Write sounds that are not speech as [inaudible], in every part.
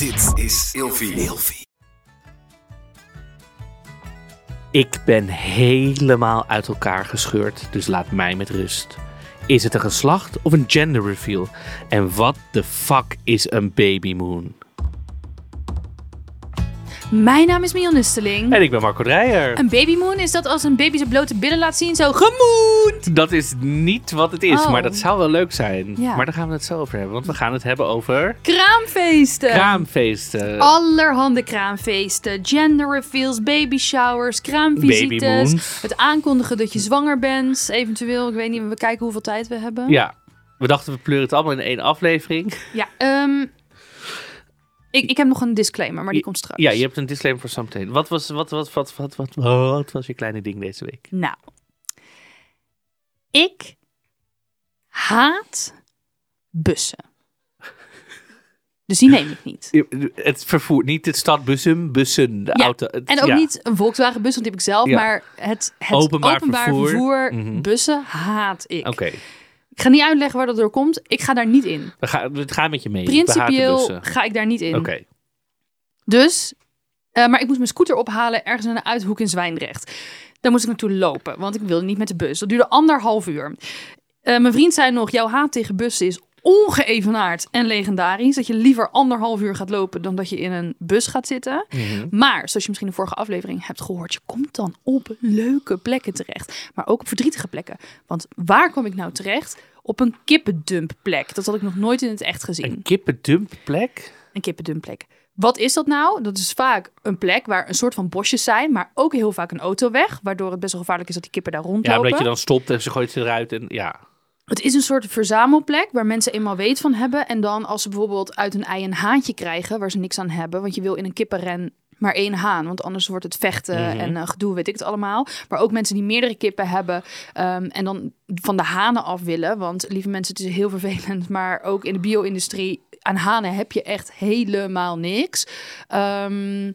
Dit is Ilfie. Ik ben helemaal uit elkaar gescheurd, dus laat mij met rust. Is het een geslacht of een gender reveal? En wat de fuck is een baby moon? Mijn naam is Mion Nusteling. En ik ben Marco Dreyer. Een babymoon is dat als een baby zijn blote billen laat zien, zo gemoend. Dat is niet wat het is, Oh. maar dat zou wel leuk zijn. Ja. Maar daar gaan we het zo over hebben, want we gaan het hebben over Kraamfeesten. kraamfeesten. Allerhande kraamfeesten, gender reveals, baby showers, kraamvisites. Het aankondigen dat je zwanger bent, eventueel. Ik weet niet, we kijken hoeveel tijd we hebben. Ja, we dachten we pleuren het allemaal in één aflevering. Ja, ehm, ik, ik heb nog een disclaimer, maar die komt straks. Ja, je hebt een disclaimer voor zometeen. Wat was, wat, wat, wat, wat, wat, wat was je kleine ding deze week? Nou, ik haat bussen. Dus die neem ik niet. Het vervoer, niet het stadbussen, bussen, de Ja, auto. het- En ook ja. niet een Volkswagen bus, want die heb ik zelf. Ja. Maar het, het Openbaar openbaar, vervoer. vervoer, Mhm. bussen haat ik. Oké, Ik ga niet uitleggen waar dat door komt. Ik ga daar niet in. we, gaan, we gaan met je mee. Principieel ga ik daar niet in. Oké, Dus, eh, maar ik moest mijn scooter ophalen ergens in een uithoek in Zwijndrecht. Daar moest ik naartoe lopen, want ik wilde niet met de bus. Dat duurde anderhalf uur. Eh, mijn vriend zei nog, jouw haat tegen bussen is ongeëvenaard en legendarisch. Dat je liever anderhalf uur gaat lopen dan dat je in een bus gaat zitten. Mhm. Maar, zoals je misschien de vorige aflevering hebt gehoord, je komt dan op leuke plekken terecht. Maar ook op verdrietige plekken. Want waar kwam ik nou terecht? Op een kippendumplek. Dat had ik nog nooit in het echt gezien. een kippendumplek? Een kippendumplek. Wat is dat nou? Dat is vaak een plek waar een soort van bosjes zijn, maar ook heel vaak een autoweg, waardoor het best wel gevaarlijk is dat die kippen daar Ja, rondlopen. omdat je dan stopt en ze gooit ze eruit en ja. Het is een soort verzamelplek waar mensen eenmaal weet van hebben. En dan als ze bijvoorbeeld uit een ei een haantje krijgen waar ze niks aan hebben. Want je wil in een kippenren maar één haan. Want anders wordt het vechten Mhm. en eh, gedoe, weet ik het allemaal. Maar ook mensen die meerdere kippen hebben ehm, en dan van de hanen af willen. Want lieve mensen, het is heel vervelend. [laughs] Maar ook in de bio-industrie, aan hanen heb je echt helemaal niks. Ehm,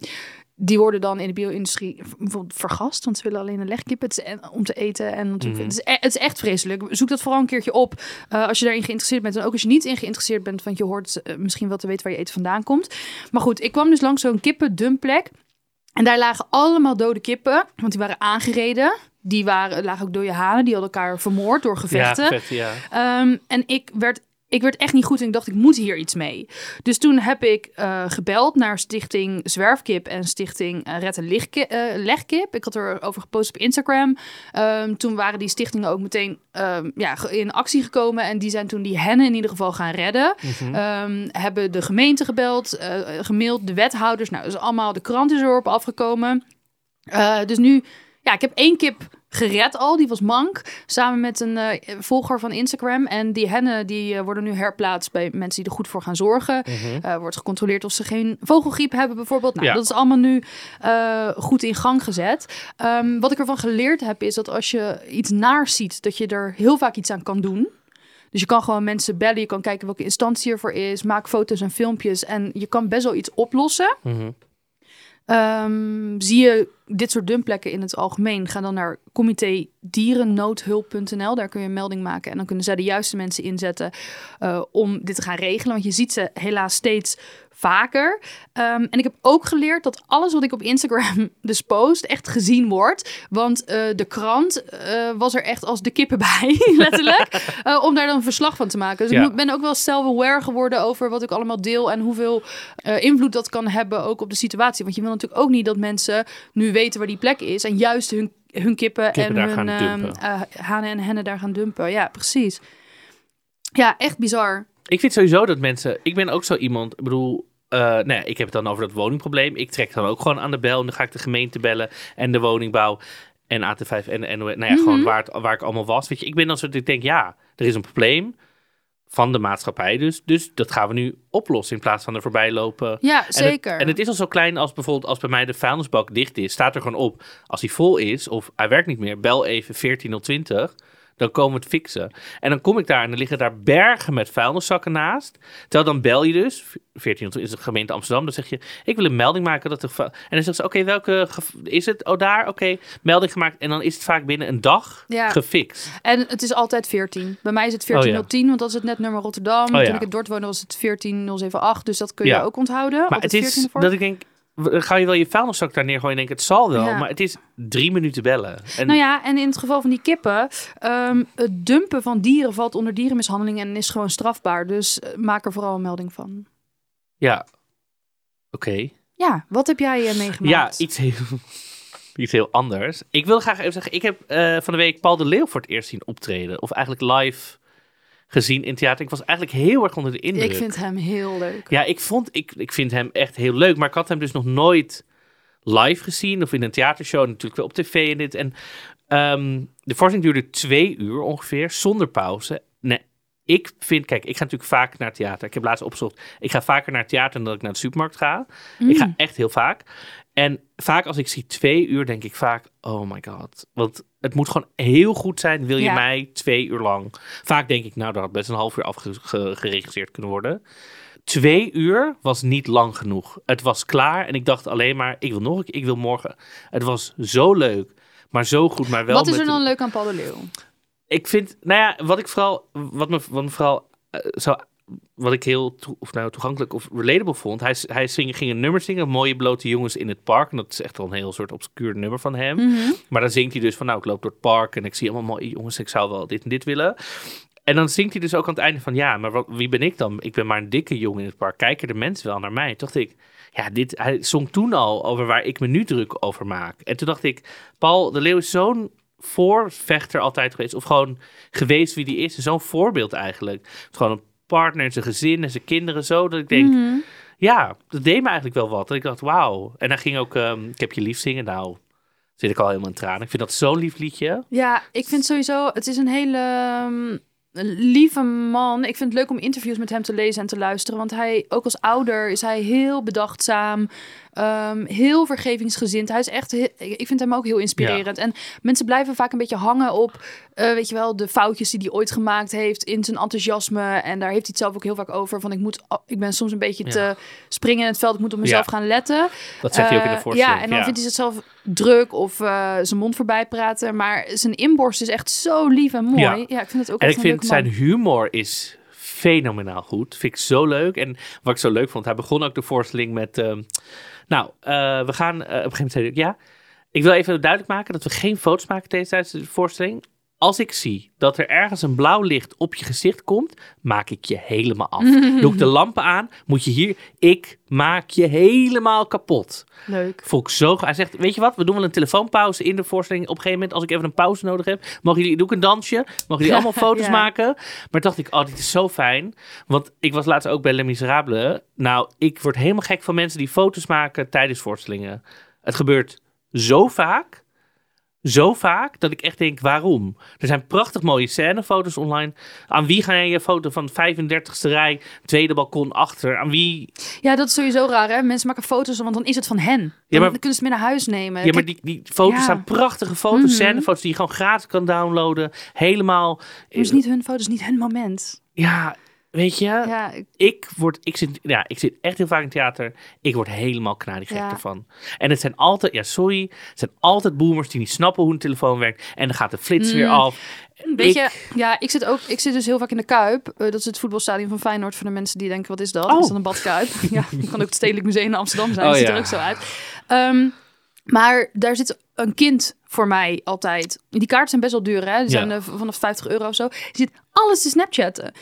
die worden dan in de bio-industrie bijvoorbeeld vergast, want ze willen alleen een legkip het is en- om te eten. En natuurlijk, Mhm. het, is, e- het is echt vreselijk. Zoek dat vooral een keertje op eh, als je daarin geïnteresseerd bent. En ook als je niet in geïnteresseerd bent, want je hoort eh, misschien wel te weten waar je eten vandaan komt. Maar goed, ik kwam dus langs zo'n kippendumplek. En daar lagen allemaal dode kippen, want die waren aangereden. Die waren, lagen ook dode hanen, die hadden elkaar vermoord door gevechten. Ja, vet, ja. Ehm, en ik werd, ik werd echt niet goed en ik dacht, ik moet hier iets mee. Dus toen heb ik eh, gebeld naar Stichting Zwerfkip en Stichting uh, Red eh, Legkip. Ik had erover gepost op Instagram. Ehm, toen waren die stichtingen ook meteen ehm, ja, in actie gekomen. En die zijn toen die hennen in ieder geval gaan redden. Mhm. Ehm, hebben de gemeente gebeld, gemaild, de wethouders. Nou, dus allemaal, de krant is erop afgekomen. Dus nu, ja, ik heb één kip gered al. Die was mank. Samen met een eh, volger van Instagram. En die hennen die eh, worden nu herplaatst bij mensen die er goed voor gaan zorgen. Mhm. Eh, wordt gecontroleerd of ze geen vogelgriep hebben bijvoorbeeld. Nou, Ja. dat is allemaal nu goed in gang gezet. Ehm, wat ik ervan geleerd heb is dat als je iets naars ziet, dat je er heel vaak iets aan kan doen. Dus je kan gewoon mensen bellen, je kan kijken welke instantie ervoor is, maak foto's en filmpjes en je kan best wel iets oplossen. Mhm. Ehm, zie je dit soort dumplekken in het algemeen, ga dan naar comité dierennoodhulp.nl. Daar kun je een melding maken en dan kunnen zij de juiste mensen inzetten eh, om dit te gaan regelen. Want je ziet ze helaas steeds vaker. Ehm, en ik heb ook geleerd dat alles wat ik op Instagram [laughs] dus post echt gezien wordt. Want eh, de krant eh, was er echt als de kippen bij, [laughs] letterlijk. [laughs] eh, om daar dan verslag van te maken. Dus Ja. ik ben ook wel self-aware geworden over wat ik allemaal deel en hoeveel invloed dat kan hebben ook op de situatie. Want je wil natuurlijk ook niet dat mensen nu weten waar die plek is en juist hun, hun kippen, Kippen en hun ehm, eh, hanen en hennen daar gaan dumpen. Ja, precies. Ja, echt bizar. Ik vind sowieso dat mensen... Ik ben ook zo iemand... Ik bedoel... eh, nou ja, ik heb het dan over dat woningprobleem. Ik trek dan ook gewoon aan de bel. En dan ga ik de gemeente bellen. En de woningbouw. En AT5 en, en nou ja, gewoon Mhm. waar, het, waar ik allemaal was. Weet je, ik ben dan zo dat ik denk... Ja, er is een probleem. Van de maatschappij dus. Dus dat gaan we nu oplossen. In plaats van er voorbij lopen. Ja, En het- zeker. En het, is al zo klein als bijvoorbeeld als bij mij de vuilnisbak dicht is. Staat er gewoon op. Als hij vol is of hij werkt niet meer. Bel even 14020. Dan komen we het fixen. En dan kom ik daar en dan liggen daar bergen met vuilniszakken naast. Terwijl dan bel je dus, 14 is de gemeente Amsterdam, dan zeg je, ik wil een melding maken dat er... En dan zeggen ze, oké, welke is het? Oh, daar, oké, melding gemaakt. En dan is het vaak binnen een dag Ja. gefixt. En het is altijd 14. Bij mij is het Oh, ja. 1410, want dat is het net nummer Rotterdam. Oh, ja. Toen ik in Dordt woonde was het 14078. Dus dat kun je ook onthouden. Maar het is 14 ervoor. dat ik denk, ga je wel je vuilniszak daar neer gooien en denk, het zal wel. Ja. Maar het is drie minuten bellen. En Nou ja, en in het geval van die kippen, ehm, het dumpen van dieren valt onder dierenmishandeling en is gewoon strafbaar. Dus eh, maak er vooral een melding van. ja, oké. Ja, wat heb jij eh, Ja, meegemaakt? iets heel, [laughs] iets heel anders. Ik wil graag even zeggen, ik heb eh, van de week Paul de Leeuw voor het eerst zien optreden. Of eigenlijk live gezien in theater. Ik was eigenlijk heel erg onder de indruk. Ik vind hem heel leuk. Ja, ik, vond, ik, ik vind hem echt heel leuk. Maar ik had hem dus nog nooit live gezien. Of in een theatershow. Natuurlijk wel op tv en dit. En ehm, de voorstelling duurde twee uur ongeveer. Zonder pauze. Nee, ik vind... Kijk, ik ga natuurlijk vaak naar theater. Ik heb laatst opgezocht. Ik ga vaker naar theater dan dat ik naar de supermarkt ga. Ik ga echt heel vaak. En vaak als ik zie twee uur, denk ik vaak... Oh my god. Want het moet gewoon heel goed zijn. Wil je Ja. mij twee uur lang... Vaak denk ik, nou, dat had best een half uur afgeregisseerd kunnen worden. Twee uur was niet lang genoeg. Het was klaar en ik dacht alleen maar, ik wil nog een keer, ik wil morgen. Het was zo leuk, maar zo goed, maar wel Wat is er dan een- leuk aan Paul de Leeuw? Ik vind, nou ja, wat ik vooral, wat me, wat me vooral eh, zo, wat ik heel of nou, toegankelijk of relatable vond. Hij, hij zing, ging een nummer zingen, Mooie Blote Jongens in het Park. En dat is echt wel een heel soort obscuur nummer van hem. Mhm. Maar dan zingt hij dus van, nou, ik loop door het park en ik zie allemaal mooie jongens. Ik zou wel dit en dit willen. En dan zingt hij dus ook aan het einde van, ja, maar wat, wie ben ik dan? Ik ben maar een dikke jongen in het park. Kijken de mensen wel naar mij? Toen dacht ik, ja, dit, hij zong toen al over waar ik me nu druk over maak. En toen dacht ik, Paul de Leeuw is zo'n voorvechter altijd geweest. Of gewoon geweest wie die is. Zo'n voorbeeld eigenlijk. Het is gewoon een partner, zijn gezin en zijn kinderen zo. Dat ik denk, Mhm. ja, dat deed me eigenlijk wel wat. Dat ik dacht, wauw. En dan ging ook, ehm, ik heb je lief zingen. Nou, zit ik al helemaal in tranen. Ik vind dat zo'n lief liedje. Ja, ik vind sowieso, het is een hele ehm, lieve man. Ik vind het leuk om interviews met hem te lezen en te luisteren. Want hij, ook als ouder, is hij heel bedachtzaam. Ehm, heel vergevingsgezind. Hij is echt, ik vind hem ook heel inspirerend. En mensen blijven vaak een beetje hangen op, eh, weet je wel, de foutjes die hij ooit gemaakt heeft in zijn enthousiasme. En daar heeft hij het zelf ook heel vaak over. Van ik moet, ik ben soms een beetje Ja. te springen in het veld. Ik moet op mezelf gaan letten. Dat zegt hij ook in de Eh, voorstelling. Ja, en dan vindt hij zichzelf druk of eh, zijn mond voorbij praten. Maar zijn inborst is echt zo lief en mooi. Ja. Ja, ik vind het ook En ik vind zijn humor is fenomenaal goed. Vind ik zo leuk. En wat ik zo leuk vond, hij begon ook de voorstelling met... ehm, nou, eh, we gaan... eh, op een gegeven moment ja, ik wil even duidelijk maken dat we geen foto's maken tijdens de voorstelling. Als ik zie dat er ergens een blauw licht op je gezicht komt, maak ik je helemaal af. [laughs] Doe ik de lampen aan, moet je hier... Ik maak je helemaal kapot. Leuk. Vond ik zo... Hij zegt, weet je wat, we doen wel een telefoonpauze in de voorstelling. Op een gegeven moment, als ik even een pauze nodig heb, mogen jullie, doe ik een dansje, mogen jullie allemaal [laughs] foto's Ja. maken. Maar dacht ik, oh, dit is zo fijn. Want ik was laatst ook bij Les Miserables. Nou, ik word helemaal gek van mensen die foto's maken tijdens voorstellingen. Het gebeurt zo vaak. Zo vaak dat ik echt denk, waarom? Er zijn prachtig mooie scènefoto's online. Aan wie ga jij je foto van 35ste rij, tweede balkon achter? Aan wie? Ja, dat is sowieso raar, hè? Mensen maken foto's, want dan is het van hen. Dan Ja, maar- kunnen ze mee naar huis nemen. Ja, maar die, die foto's ja. zijn prachtige foto's, Mhm. scènefoto's die je gewoon gratis kan downloaden. Helemaal. het is niet hun foto, het is niet hun moment. Ja, weet je, Ja, ik- ik word, ik zit, ja, ik zit echt heel vaak in theater. Ik word helemaal knalligek Ja. ervan. En het zijn altijd, ja, sorry, het zijn altijd boomers die niet snappen hoe een telefoon werkt. En dan gaat de flits weer Mm. af. Weet je, Ik- ja, ik zit ook, ik zit dus heel vaak in de Kuip. Eh, dat is het voetbalstadion van Feyenoord voor de mensen die denken, wat is dat? Oh. Is dat een badkuip? [laughs] ja, het kan ook het Stedelijk Museum in Amsterdam zijn. Oh, dat ziet ja. er ook zo uit. Ehm, maar daar zit een kind voor mij altijd. Die kaarten zijn best wel duur, hè? Die zijn Ja. eh, vanaf 50 euro of zo. Je zit alles te snapchatten.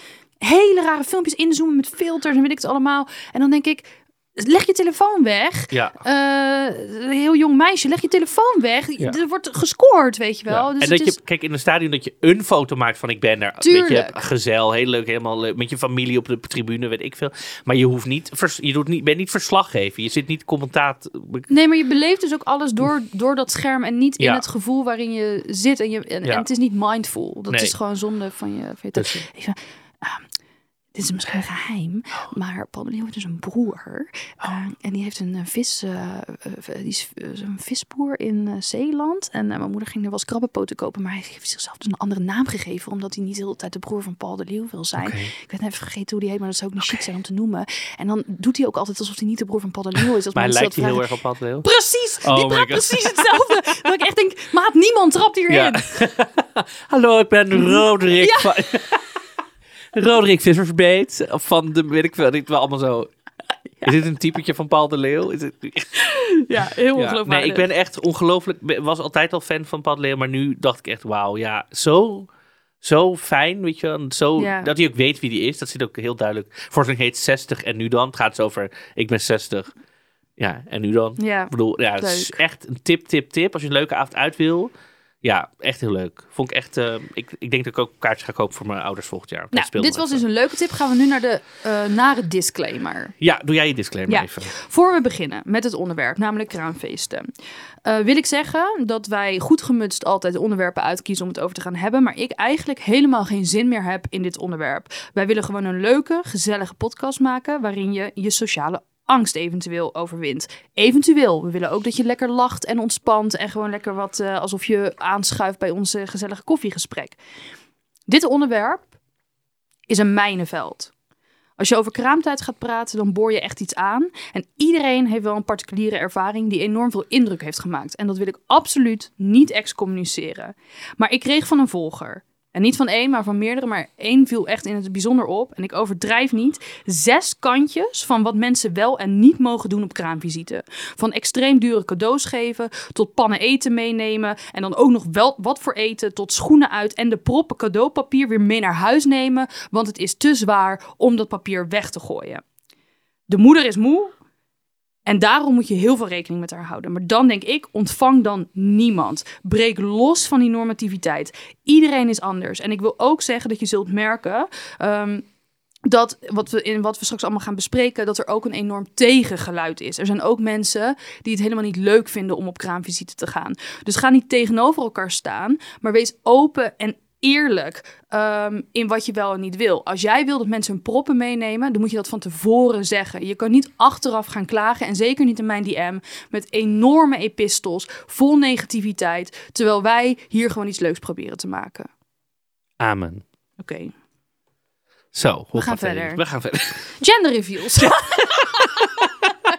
Hele rare filmpjes inzoomen met filters en weet ik het allemaal. En dan denk ik, leg je telefoon weg. Ja. Eh, heel jong meisje, leg je telefoon weg. Ja. Er wordt gescoord, weet je wel. Ja. Dus en dat is... je, kijk, in een stadion dat je een foto maakt van ik ben er. Tuurlijk. Weet je, gezel, heel leuk, helemaal leuk. Met je familie op de tribune, weet ik veel. Maar je hoeft niet, vers- je doet niet, bent niet verslaggever. Je zit niet commentaat. Nee, maar je beleeft dus ook alles door, door dat scherm en niet in het gevoel waarin je zit. En, je, en, het is niet mindful. Dat Nee. is gewoon zonde van je. Van je ah, dit is misschien een geheim, maar Paul de Leeuw heeft dus een broer. eh, en die heeft een eh, vis, eh, eh, die is een visboer in Zeeland. En mijn moeder ging er wel eens krabbenpoten kopen, maar hij heeft zichzelf dus een andere naam gegeven, omdat hij niet de hele tijd de broer van Paul de Leeuw wil zijn. Ik ben even vergeten hoe die heet, maar dat zou ook niet chic zijn om te noemen. En dan doet hij ook altijd alsof hij niet de broer van Paul de Leeuw is. Als [laughs] Maar mensen lijkt hij heel erg op Paul de Leeuw? Precies, Oh die praat precies hetzelfde. [laughs] dat ik echt denk, maat, niemand trapt hierin. Ja. [laughs] Hallo, ik ben Roderick van... Roderick Vissersbeet. Of van de, weet ik veel, dit wel allemaal zo... [laughs] Is dit een typetje van Paul de Leeuw? Is het... Ja, heel Ja. ongelooflijk. Nee, ik ben echt ongelooflijk... was altijd al fan van Paul de Leeuw, maar nu dacht ik echt, wauw, ja, zo... Zo fijn, weet je wel. Zo, Ja. Dat hij ook weet wie die is. Dat zit ook heel duidelijk. Voorstelling heet 60 en nu dan. Het gaat over, ik ben 60. Ja, en nu dan? Ja, Ik bedoel, ja, het is echt een tip, tip, tip. Als je een leuke avond uit wil. Ja, echt heel leuk. Vond ik echt... eh, ik, ik denk dat ik ook kaartjes ga kopen voor mijn ouders volgend jaar. Nou, dit was even. dus een leuke tip. Gaan we nu naar de eh, nare disclaimer. Ja, doe jij je disclaimer Ja. even. Voor we beginnen met het onderwerp, namelijk kraamfeesten, eh, wil ik zeggen dat wij goed gemutst altijd onderwerpen uitkiezen om het over te gaan hebben, maar ik eigenlijk helemaal geen zin meer heb in dit onderwerp. Wij willen gewoon een leuke, gezellige podcast maken waarin je je sociale angst eventueel overwint. Eventueel. We willen ook dat je lekker lacht en ontspant en gewoon lekker wat eh, alsof je aanschuift bij ons gezellige koffiegesprek. Dit onderwerp is een mijnenveld. Als je over kraamtijd gaat praten, dan boor je echt iets aan. En iedereen heeft wel een particuliere ervaring die enorm veel indruk heeft gemaakt. En dat wil ik absoluut niet excommuniceren. Maar ik kreeg van een volger. En niet van één, maar van meerdere. Maar één viel echt in het bijzonder op. En ik overdrijf niet. Zes kantjes van wat mensen wel en niet mogen doen op kraamvisite. Van extreem dure cadeaus geven, tot pannen eten meenemen. En dan ook nog wel wat voor eten, tot schoenen uit. En de proppen cadeaupapier weer mee naar huis nemen. Want het is te zwaar om dat papier weg te gooien. De moeder is moe. En daarom moet je heel veel rekening met haar houden. Maar dan denk ik, ontvang dan niemand. Breek los van die normativiteit. Iedereen is anders. En ik wil ook zeggen dat je zult merken... ehm, dat wat we, in wat we straks allemaal gaan bespreken, dat er ook een enorm tegengeluid is. Er zijn ook mensen die het helemaal niet leuk vinden om op kraamvisite te gaan. Dus ga niet tegenover elkaar staan, maar wees open en eerlijk ehm, in wat je wel en niet wil. Als jij wil dat mensen hun proppen meenemen, dan moet je dat van tevoren zeggen. Je kan niet achteraf gaan klagen en zeker niet in mijn DM met enorme epistels vol negativiteit, terwijl wij hier gewoon iets leuks proberen te maken. Amen. Oké. Zo, We gaan verder. We gaan verder. Gender reveals. [laughs] [laughs]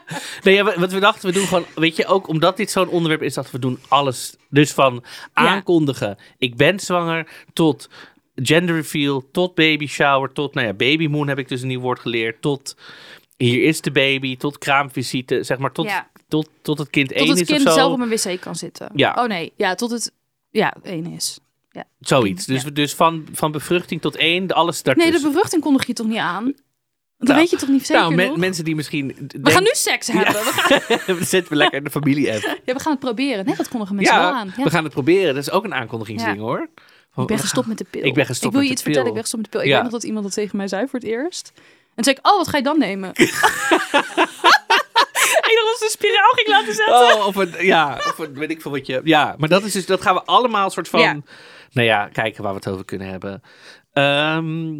Nee, ja, wat we dachten, we doen gewoon, weet je, ook omdat dit zo'n onderwerp is, dat we doen alles. Dus van aankondigen, ik ben zwanger, tot gender reveal, tot baby shower, tot, nou ja, baby moon heb ik dus een nieuw woord geleerd, tot hier is de baby, tot kraamvisite, zeg maar, tot, Ja. tot, tot het kind Tot één het is kind of zo. zelf op een wc kan zitten. Ja. Oh nee, ja, tot het ja, één is. Zoiets. Dus, Ja. dus van, van bevruchting tot één, alles Nee, daartussen. de bevruchting kondig je toch niet aan? Dat Nou, weet je toch niet zeker nou, me- nog? mensen die misschien... We gaan nu seks hebben. We, gaan, nu... [laughs] Zetten we lekker in de familie-app. ja, we gaan het proberen. Nee, dat kondigen mensen wel Ja, aan. Ja. we gaan het proberen. Dat is ook een aankondigingsding, Ja. hoor. Ik ben gestopt met de pil. Ik ben gestopt Ik wil je iets vertellen, ik ben gestopt met de pil. Ik Ja. weet nog dat iemand dat tegen mij zei voor het eerst. En toen zei ik, oh, wat ga je dan nemen? [laughs] [laughs] ik dacht dat ze een spiraal ging laten zetten. Oh, of een, ja, of weet ik veel wat je... Ja, maar dat is dus, dat gaan we allemaal soort van... Ja. Nou ja, kijken waar we het over kunnen hebben. Ehm,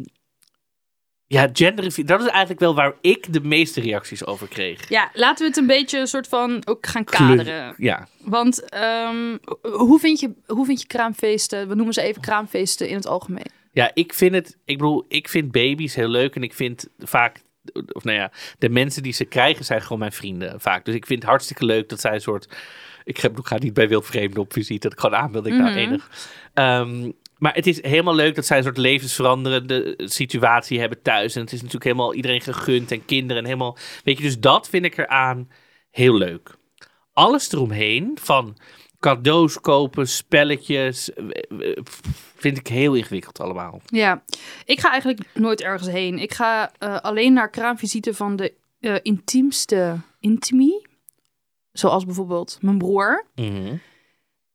ja, gender dat is eigenlijk wel waar ik de meeste reacties over kreeg. Ja, laten we het een beetje een soort van ook gaan Kleur- kaderen. Ja, Want ehm, hoe, vind je, hoe vind je kraamfeesten? We noemen ze even kraamfeesten in het algemeen. ja, ik vind het... Ik bedoel, ik vind baby's heel leuk en ik vind vaak... Of nou ja, de mensen die ze krijgen zijn gewoon mijn vrienden vaak. Dus ik vind het hartstikke leuk dat zij een soort... Ik ga, ik ga niet bij wildvreemden op visite, dat ik gewoon aanbeeld. Ik nou Mhm. enig. Ehm, maar het is helemaal leuk dat zij een soort levensveranderende situatie hebben thuis. En het is natuurlijk helemaal iedereen gegund en kinderen en helemaal... Weet je, dus dat vind ik eraan heel leuk. Alles eromheen, van cadeaus kopen, spelletjes, eh, eh, vind ik heel ingewikkeld allemaal. Ja, ik ga eigenlijk nooit ergens heen. Ik ga eh, alleen naar kraamvisite van de eh, intiemste intimie. Zoals bijvoorbeeld mijn broer.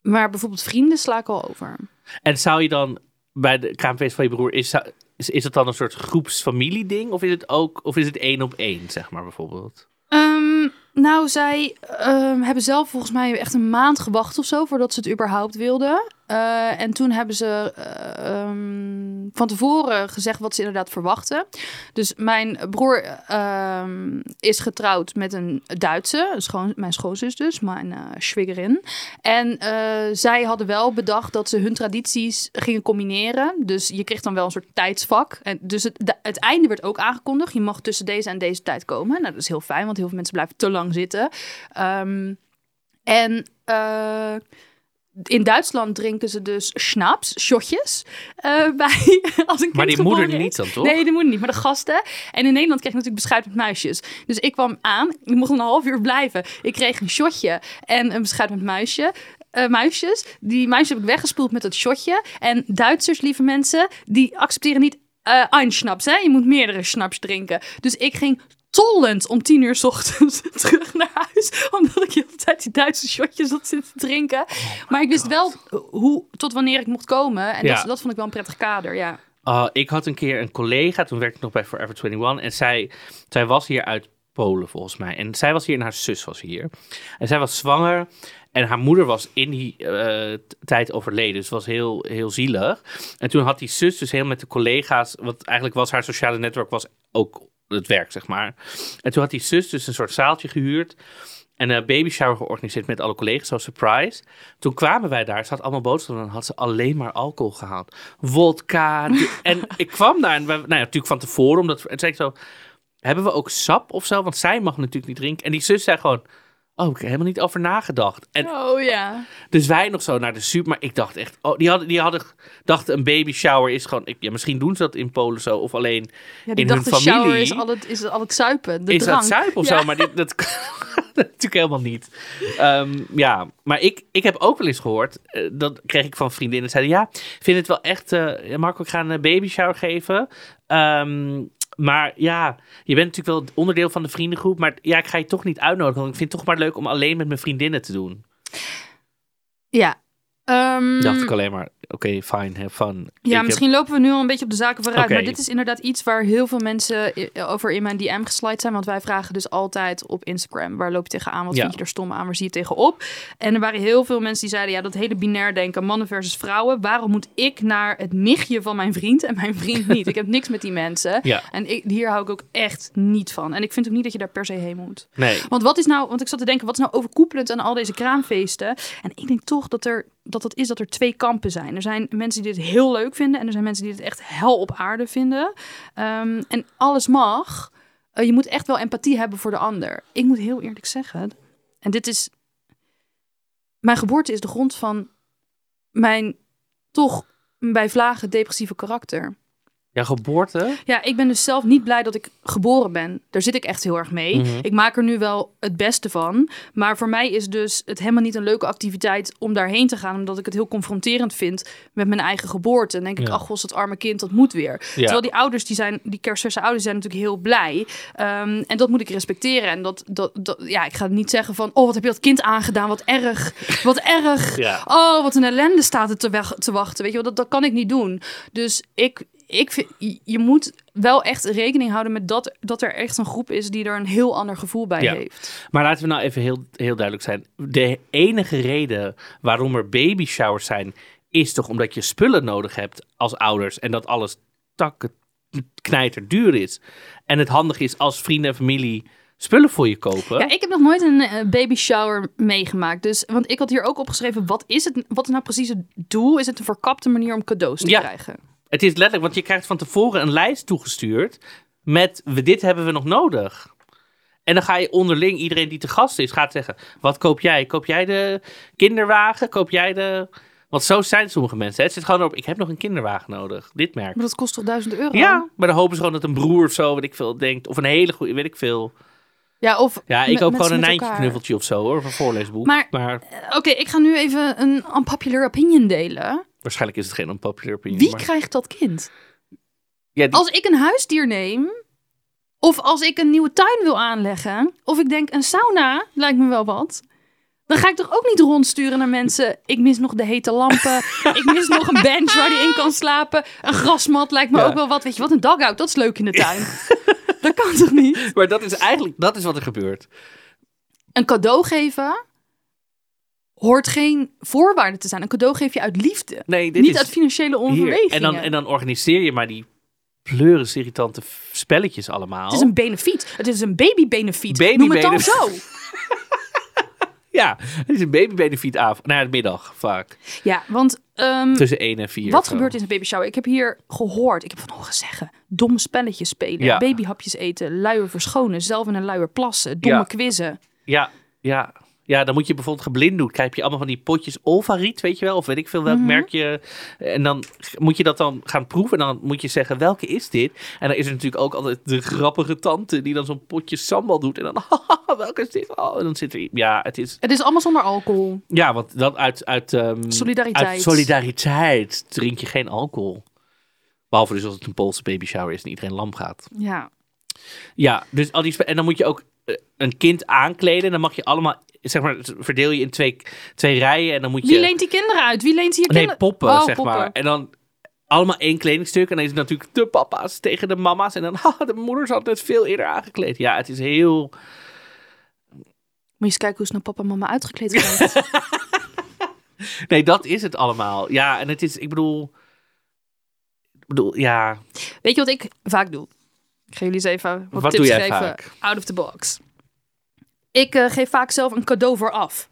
Maar bijvoorbeeld vrienden sla ik al over. En zou je dan bij de kraamfeest van je broer, is, is, is het dan een soort groepsfamilieding? Of is het ook, of is het één op één, zeg maar bijvoorbeeld? Ehm, nou, zij ehm, hebben zelf volgens mij echt een maand gewacht of zo voordat ze het überhaupt wilden. Eh, en toen hebben ze, eh, ehm, van tevoren gezegd wat ze inderdaad verwachten. Dus mijn broer ehm, is getrouwd met een Duitse, schoon, mijn schoonzus dus, mijn uh, schwiegerin. En eh, zij hadden wel bedacht dat ze hun tradities gingen combineren. Dus je kreeg dan wel een soort tijdsvak. En dus het, het einde werd ook aangekondigd. Je mag tussen deze en deze tijd komen. Nou, dat is heel fijn, want heel veel mensen blijven te lang zitten. Um, en in Duitsland drinken ze dus schnaps, shotjes, uh, bij [laughs] als een Maar die moeder niet dan, toch? Nee, die moeder niet, maar de gasten. En in Nederland kreeg ik natuurlijk beschuit met muisjes. Dus ik kwam aan, ik mocht een half uur blijven. Ik kreeg een shotje en een beschuit met muisje. Uh, muisjes. Die muisjes heb ik weggespoeld met het shotje. En Duitsers, lieve mensen, die accepteren niet uh, een schnaps. Hè? Je moet meerdere schnaps drinken. Dus ik ging tollend om tien uur s ochtends [laughs] terug naar huis. Omdat ik de hele tijd die Duitse shotjes had zitten drinken. Oh maar ik wist wel hoe, tot wanneer ik mocht komen. En dat, dat vond ik wel een prettig kader, ja. Uh, ik had een keer een collega, toen werkte ik nog bij Forever 21. En zij, zij was hier uit Polen volgens mij. En zij was hier en haar zus was hier. En zij was zwanger. En haar moeder was in die uh, tijd overleden. Dus was heel, heel zielig. En toen had die zus dus heel met de collega's... Wat eigenlijk was haar sociale netwerk was ook het werk, zeg maar. En toen had die zus dus een soort zaaltje gehuurd. En een baby shower georganiseerd met alle collega's, zo surprise. Toen kwamen wij daar, ze had allemaal boodschappen en had ze alleen maar alcohol gehaald. Wodka. [laughs] en ik kwam daar en we, nou ja, natuurlijk van tevoren, omdat, en zei ik zo, hebben we ook sap of zo? Want zij mag natuurlijk niet drinken. En die zus zei gewoon, Oh, ik heb helemaal niet over nagedacht. En, oh ja. Dus wij nog zo naar de super. Maar ik dacht echt. Oh, die hadden, die hadden dachten een baby shower is gewoon. Ik, ja, misschien doen ze dat in Polen zo. Of alleen ja, in hun familie. Shower is al het, is al het zuipen. De is drank. dat zuipen of zo? Maar dit, dat, [laughs] natuurlijk helemaal niet. Um, ja, maar ik, ik heb ook wel eens gehoord. Uh, dat kreeg ik van vriendinnen. Zeiden ja, vind het wel echt. Uh, Marco, ik ga een baby shower geven. Um, maar ja, je bent natuurlijk wel onderdeel van de vriendengroep. Maar ja, ik ga je toch niet uitnodigen. Want ik vind het toch maar leuk om alleen met mijn vriendinnen te doen. Ja. Um, dacht ik alleen maar okay, fine, have fun. Ja, misschien lopen we nu al een beetje op de zaken vooruit. Maar dit is inderdaad iets waar heel veel mensen over in mijn DM geslide zijn. Want wij vragen dus altijd op Instagram, waar loop je tegenaan? Wat vind je er stom aan? Waar zie je tegenop? En er waren heel veel mensen die zeiden, ja, dat hele binair denken, mannen versus vrouwen. Waarom moet ik naar het nichtje van mijn vriend en mijn vriend niet? ik heb niks met die mensen. Ja. En ik, hier hou ik ook echt niet van. En ik vind ook niet dat je daar per se heen moet. Nee. Want wat is nou, want ik zat te denken, wat is nou overkoepelend aan al deze kraamfeesten? En ik denk toch dat er dat dat is dat er twee kampen zijn. Er zijn mensen die dit heel leuk vinden en er zijn mensen die het echt hel op aarde vinden. Um, en alles mag. Uh, je moet echt wel empathie hebben voor de ander. Ik moet heel eerlijk zeggen, en dit is. Mijn geboorte is de grond van mijn toch bij vlagen depressieve karakter. Ja, geboorte? Ja, ik ben dus zelf niet blij dat ik geboren ben. Daar zit ik echt heel erg mee. Mhm. Ik maak er nu wel het beste van. Maar voor mij is dus het helemaal niet een leuke activiteit om daarheen te gaan. Omdat ik het heel confronterend vind met mijn eigen geboorte. En denk ik, ach god, dat arme kind, dat moet weer. Terwijl die ouders, die zijn, die kerstverse ouders zijn natuurlijk heel blij. Um, en dat moet ik respecteren. En dat, dat, dat, ja, ik ga niet zeggen van, oh, wat heb je dat kind aangedaan? Wat erg, wat erg. [laughs] Ja. Oh, wat een ellende staat er te, weg, te wachten. Weet je wel, dat, dat kan ik niet doen. Dus ik ik vind, je moet wel echt rekening houden met dat, dat er echt een groep is die er een heel ander gevoel bij Ja. heeft. Maar laten we nou even heel, heel duidelijk zijn. De enige reden waarom er baby showers zijn, is toch omdat je spullen nodig hebt als ouders. En dat alles takken knijter duur is. En het handig is als vrienden en familie spullen voor je kopen. Ja, ik heb nog nooit een eh, baby shower meegemaakt. Dus, want ik had hier ook opgeschreven, wat is het, wat is nou precies het doel? Is het een verkapte manier om cadeaus te Ja. krijgen? Het is letterlijk, want je krijgt van tevoren een lijst toegestuurd met we- dit hebben we nog nodig. En dan ga je onderling, iedereen die te gast is, gaat zeggen: wat koop jij? Koop jij de kinderwagen? Koop jij de. Want zo zijn sommige mensen. Het zit gewoon op: ik heb nog een kinderwagen nodig. Dit merk. Maar dat kost toch duizend euro? Ja, maar dan hopen ze gewoon dat een broer of zo, weet ik veel, denkt. Of een hele goede, weet ik veel. Ja of Ja, ik koop gewoon een Nijntje knuffeltje of zo hoor, van voorleesboek. Maar- maar Oké, ik ga nu even een unpopular opinion delen. waarschijnlijk is het geen unpopular opinion. Wie maar- krijgt dat kind? Ja, die- Als ik een huisdier neem, of als ik een nieuwe tuin wil aanleggen, of ik denk een sauna lijkt me wel wat. Dan ga ik toch ook niet rondsturen naar mensen. Ik mis nog de hete lampen. [laughs] ik mis nog een bench waar die in kan slapen. Een grasmat lijkt me Ja. ook wel wat. Weet je wat, een dugout, dat is leuk in de tuin. [laughs] dat kan toch niet? [laughs] Maar dat is eigenlijk dat is wat er gebeurt. Een cadeau geven hoort geen voorwaarde te zijn. Een cadeau geef je uit liefde. Nee, dit Niet is uit financiële hier. overwegingen. En dan, en dan organiseer je maar die pleuris irritante spelletjes allemaal. Het is een benefiet. Het is een babybenefiet. Baby Noem het dan zo. [laughs] [laughs] Ja, het is een babybenefiet avond. Naar de middag vaak. Ja, want ehm, Tussen 1 en 4. wat gebeurt in een baby shower? Ik heb hier gehoord, ik heb van horen zeggen, domme spelletjes spelen, Ja. babyhapjes eten, luier verschonen, zelf in een luier plassen, domme Ja. quizzen. Ja, ja. Ja, dan moet je bijvoorbeeld geblinddoekt. Krijg je allemaal van die potjes Olvariet, weet je wel? Of weet ik veel welk Mhm. merkje. En dan moet je dat dan gaan proeven. En dan moet je zeggen, welke is dit? En dan is er natuurlijk ook altijd de grappige tante die dan zo'n potje sambal doet. En dan, [laughs] haha, welke is dit? Oh, en dan zit er... Ja, het is... Het is allemaal zonder alcohol. Ja, want dat uit... uit ehm, Solidariteit. Uit solidariteit drink je geen alcohol. Behalve dus als het een Poolse baby shower is en iedereen lam gaat. Ja. Ja, dus al die en dan moet je ook eh, een kind aankleden. En dan mag je allemaal, zeg maar, verdeel je in twee, twee rijen. En dan moet je. Wie leent die kinderen uit? Wie leent hier nee, kinderen? poppen, Oh, zeg poppen. maar. En dan allemaal één kledingstuk. En dan is het natuurlijk de papa's tegen de mama's. En dan, [laughs] haha, de moeders hadden het veel eerder aangekleed. Ja, het is heel. Moet je eens kijken hoe snel papa en mama uitgekleed zijn. [laughs] Nee, dat is het allemaal. Ja, en het is, ik bedoel. Ik bedoel, ja. Weet je wat ik vaak doe? Ik ga jullie eens even wat, Wat tips doe jij geven. vaak? Out of the box. Ik eh, geef vaak zelf een cadeau vooraf.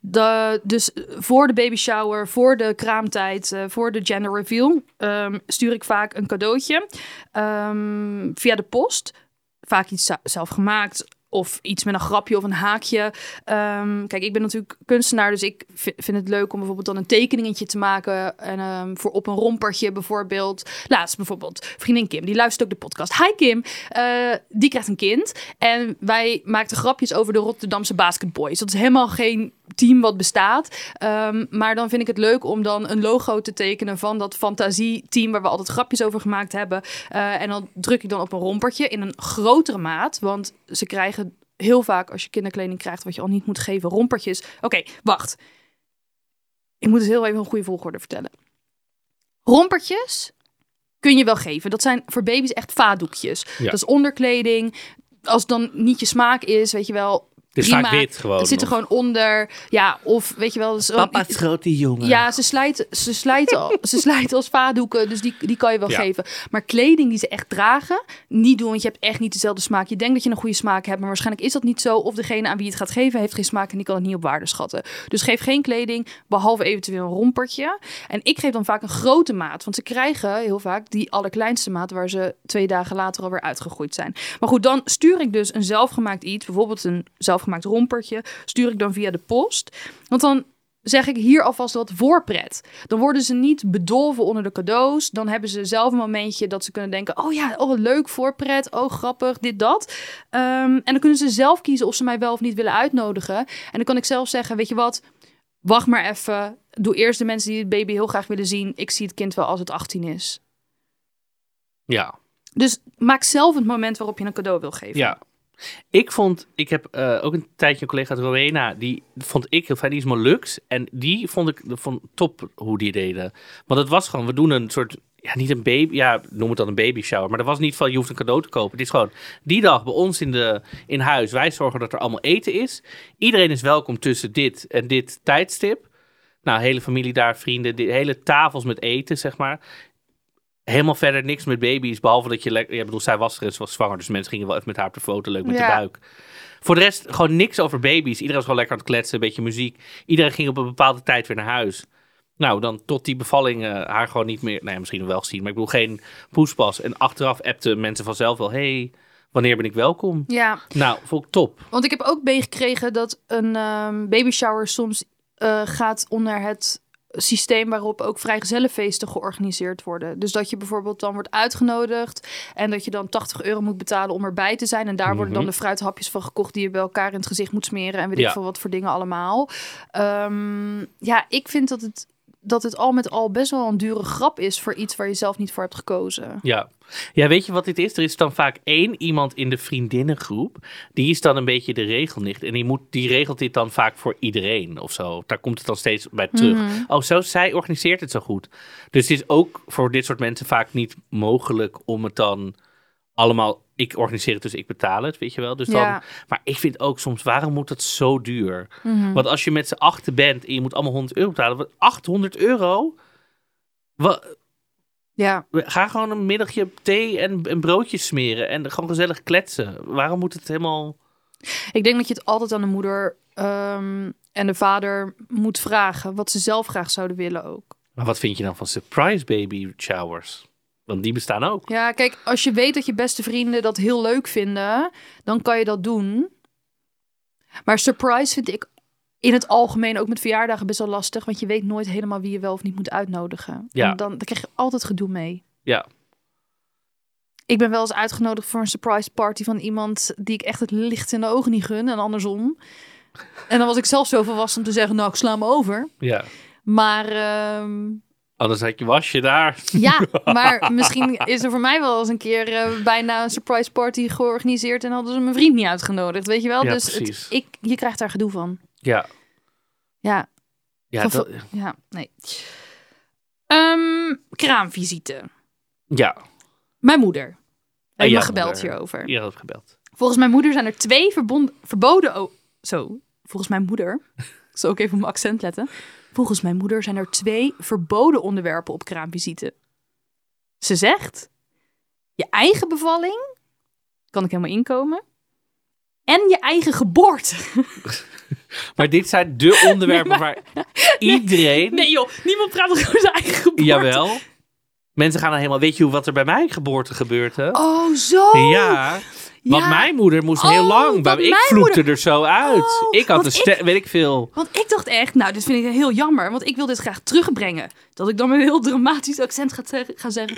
De, dus voor de baby shower, voor de kraamtijd, eh, voor de gender reveal, ehm, stuur ik vaak een cadeautje ehm, via de post. Vaak iets zelf gemaakt of iets met een grapje of een haakje. Ehm, kijk, ik ben natuurlijk kunstenaar, dus ik vi- vind het leuk om bijvoorbeeld dan een tekeningetje te maken. En ehm, voor op een rompertje bijvoorbeeld. Laatst bijvoorbeeld vriendin Kim, die luistert ook de podcast. Hi Kim, Eh, die krijgt een kind. En wij maakten grapjes over de Rotterdamse basketboys. Dat is helemaal geen team wat bestaat. Ehm, maar dan vind ik het leuk om dan een logo te tekenen van dat fantasieteam waar we altijd grapjes over gemaakt hebben. Eh, en dan druk ik dan op een rompertje in een grotere maat. Want ze krijgen heel vaak als je kinderkleding krijgt wat je al niet moet geven, rompertjes. Oké, wacht. Ik moet het heel even een goede volgorde vertellen. Rompertjes kun je wel geven. Dat zijn voor baby's echt vaatdoekjes. Ja. Dat is onderkleding. Als het dan niet je smaak is, weet je wel. Het is prima. vaak wit gewoon. Het zit er of- gewoon onder. Ja, of weet je wel. dus ook- Papa's grote jongen. ja, ze slijten, ze slijten, al- [laughs] ze slijten als vaatdoeken, dus die, die kan je wel Ja. geven. Maar kleding die ze echt dragen, niet doen, want je hebt echt niet dezelfde smaak. Je denkt dat je een goede smaak hebt, maar waarschijnlijk is dat niet zo. Of degene aan wie je het gaat geven heeft geen smaak en die kan het niet op waarde schatten. Dus geef geen kleding, behalve eventueel een rompertje. En ik geef dan vaak een grote maat, want ze krijgen heel vaak die allerkleinste maat waar ze twee dagen later alweer uitgegroeid zijn. Maar goed, dan stuur ik dus een zelfgemaakt iets, bijvoorbeeld een zelfgemaakt rompertje, stuur ik dan via de post. Want dan zeg ik hier alvast wat voorpret. Dan worden ze niet bedolven onder de cadeaus. Dan hebben ze zelf een momentje dat ze kunnen denken: oh ja, oh leuk voorpret, oh grappig, dit dat. Ehm, en dan kunnen ze zelf kiezen of ze mij wel of niet willen uitnodigen. En dan kan ik zelf zeggen: weet je wat, wacht maar even. Doe eerst de mensen die het baby heel graag willen zien. Ik zie het kind wel als het 18 is. Ja. Dus maak zelf het moment waarop je een cadeau wil geven. Ja. Ik vond, ik heb eh, ook een tijdje een collega uit Rowena, die vond ik heel fijn, die is Molux. En die vond ik vond top hoe die deden. Want het was gewoon, we doen een soort, ja niet een baby, ja noem het dan een baby shower. Maar dat was niet van je hoeft een cadeau te kopen. Het is gewoon die dag bij ons in, de, in huis, wij zorgen dat er allemaal eten is. Iedereen is welkom tussen dit en dit tijdstip. Nou, hele familie daar, vrienden, de hele tafels met eten, zeg maar. Helemaal verder niks met baby's, behalve dat je lekker... Ja, bedoel, zij was er, ze was zwanger, dus mensen gingen wel even met haar op de foto, leuk met Ja. de buik. Voor de rest gewoon niks over baby's. Iedereen was gewoon lekker aan het kletsen, een beetje muziek. Iedereen ging op een bepaalde tijd weer naar huis. Nou, dan tot die bevalling eh, haar gewoon niet meer... Nee, misschien wel gezien, maar ik bedoel geen poespas. En achteraf appten mensen vanzelf wel... hey, wanneer ben ik welkom? ja. Nou, vond ik top. Want ik heb ook meegekregen dat een ehm baby shower soms eh, gaat onder het systeem waarop ook vrijgezellenfeesten georganiseerd worden. Dus dat je bijvoorbeeld dan wordt uitgenodigd en dat je dan 80 euro moet betalen om erbij te zijn. En daar worden dan Mhm. de fruithapjes van gekocht die je bij elkaar in het gezicht moet smeren en weet Ja. ik veel wat voor dingen allemaal. Ehm, ja, ik vind dat het, dat het al met al best wel een dure grap is voor iets waar je zelf niet voor hebt gekozen. Ja. ja, weet je wat dit is? Er is dan vaak één iemand in de vriendinnengroep. Die is dan een beetje de regelnicht. En die, moet, die regelt dit dan vaak voor iedereen of zo. Daar komt het dan steeds bij terug. Mhm. Oh, zo, zij organiseert het zo goed. Dus het is ook voor dit soort mensen vaak niet mogelijk om het dan allemaal ik organiseer het, dus ik betaal het, weet je wel. Dus Ja. dan, maar ik vind ook soms, waarom moet het zo duur? Mhm. Want als je met z'n achten bent en je moet allemaal 100 euro betalen, wat 800 euro? Wa- Ja, Ga gewoon een middagje thee en, en broodjes smeren en gewoon gezellig kletsen. Waarom moet het helemaal... ik denk dat je het altijd aan de moeder ehm, en de vader moet vragen. Wat ze zelf graag zouden willen ook. Maar wat vind je dan van surprise baby showers? Want die bestaan ook. Ja, kijk, als je weet dat je beste vrienden dat heel leuk vinden, dan kan je dat doen. Maar surprise vind ik in het algemeen ook met verjaardagen best wel lastig, want je weet nooit helemaal wie je wel of niet moet uitnodigen. Ja. En dan, dan krijg je altijd gedoe mee. Ja. Ik ben wel eens uitgenodigd voor een surprise party van iemand die ik echt het licht in de ogen niet gun en andersom. En dan was ik zelf zo volwassen om te zeggen, nou, ik sla me over. Ja. Maar ehm, Anders had je wasje daar. ja, [laughs] maar misschien is er voor mij wel eens een keer eh, bijna een surprise party georganiseerd en hadden ze mijn vriend niet uitgenodigd, weet je wel? Ja, dus het- ik, je krijgt daar gedoe van. Ja. Ja, Ja, dat, ja, nee. Ehm, kraamvisite. ja. Mijn moeder. Heb Ah, je ja, gebeld moeder. hierover? Je had gebeld. Volgens mijn moeder zijn er twee verbond, verboden... Zo, volgens mijn moeder... [laughs] Ik zal ook even op mijn accent letten. Volgens mijn moeder zijn er twee verboden onderwerpen op kraamvisite. Ze zegt... Je eigen bevalling... Kan ik helemaal inkomen. En je eigen geboorte. [laughs] Maar dit zijn de onderwerpen waar iedereen... Nee joh, niemand praat over zijn eigen geboorte. Jawel. Mensen gaan dan helemaal... Weet je hoe wat er bij mijn geboorte gebeurde? Oh, zo. Ja. Want mijn moeder moest Oh, heel lang. bij me. Ik vloekte moeder- er zo uit. Oh, ik had een weet ik veel. Want ik dacht echt, nou, dit vind ik heel jammer. Want ik wil dit graag terugbrengen. Dat ik dan met een heel dramatisch accent ga, te- ga zeggen.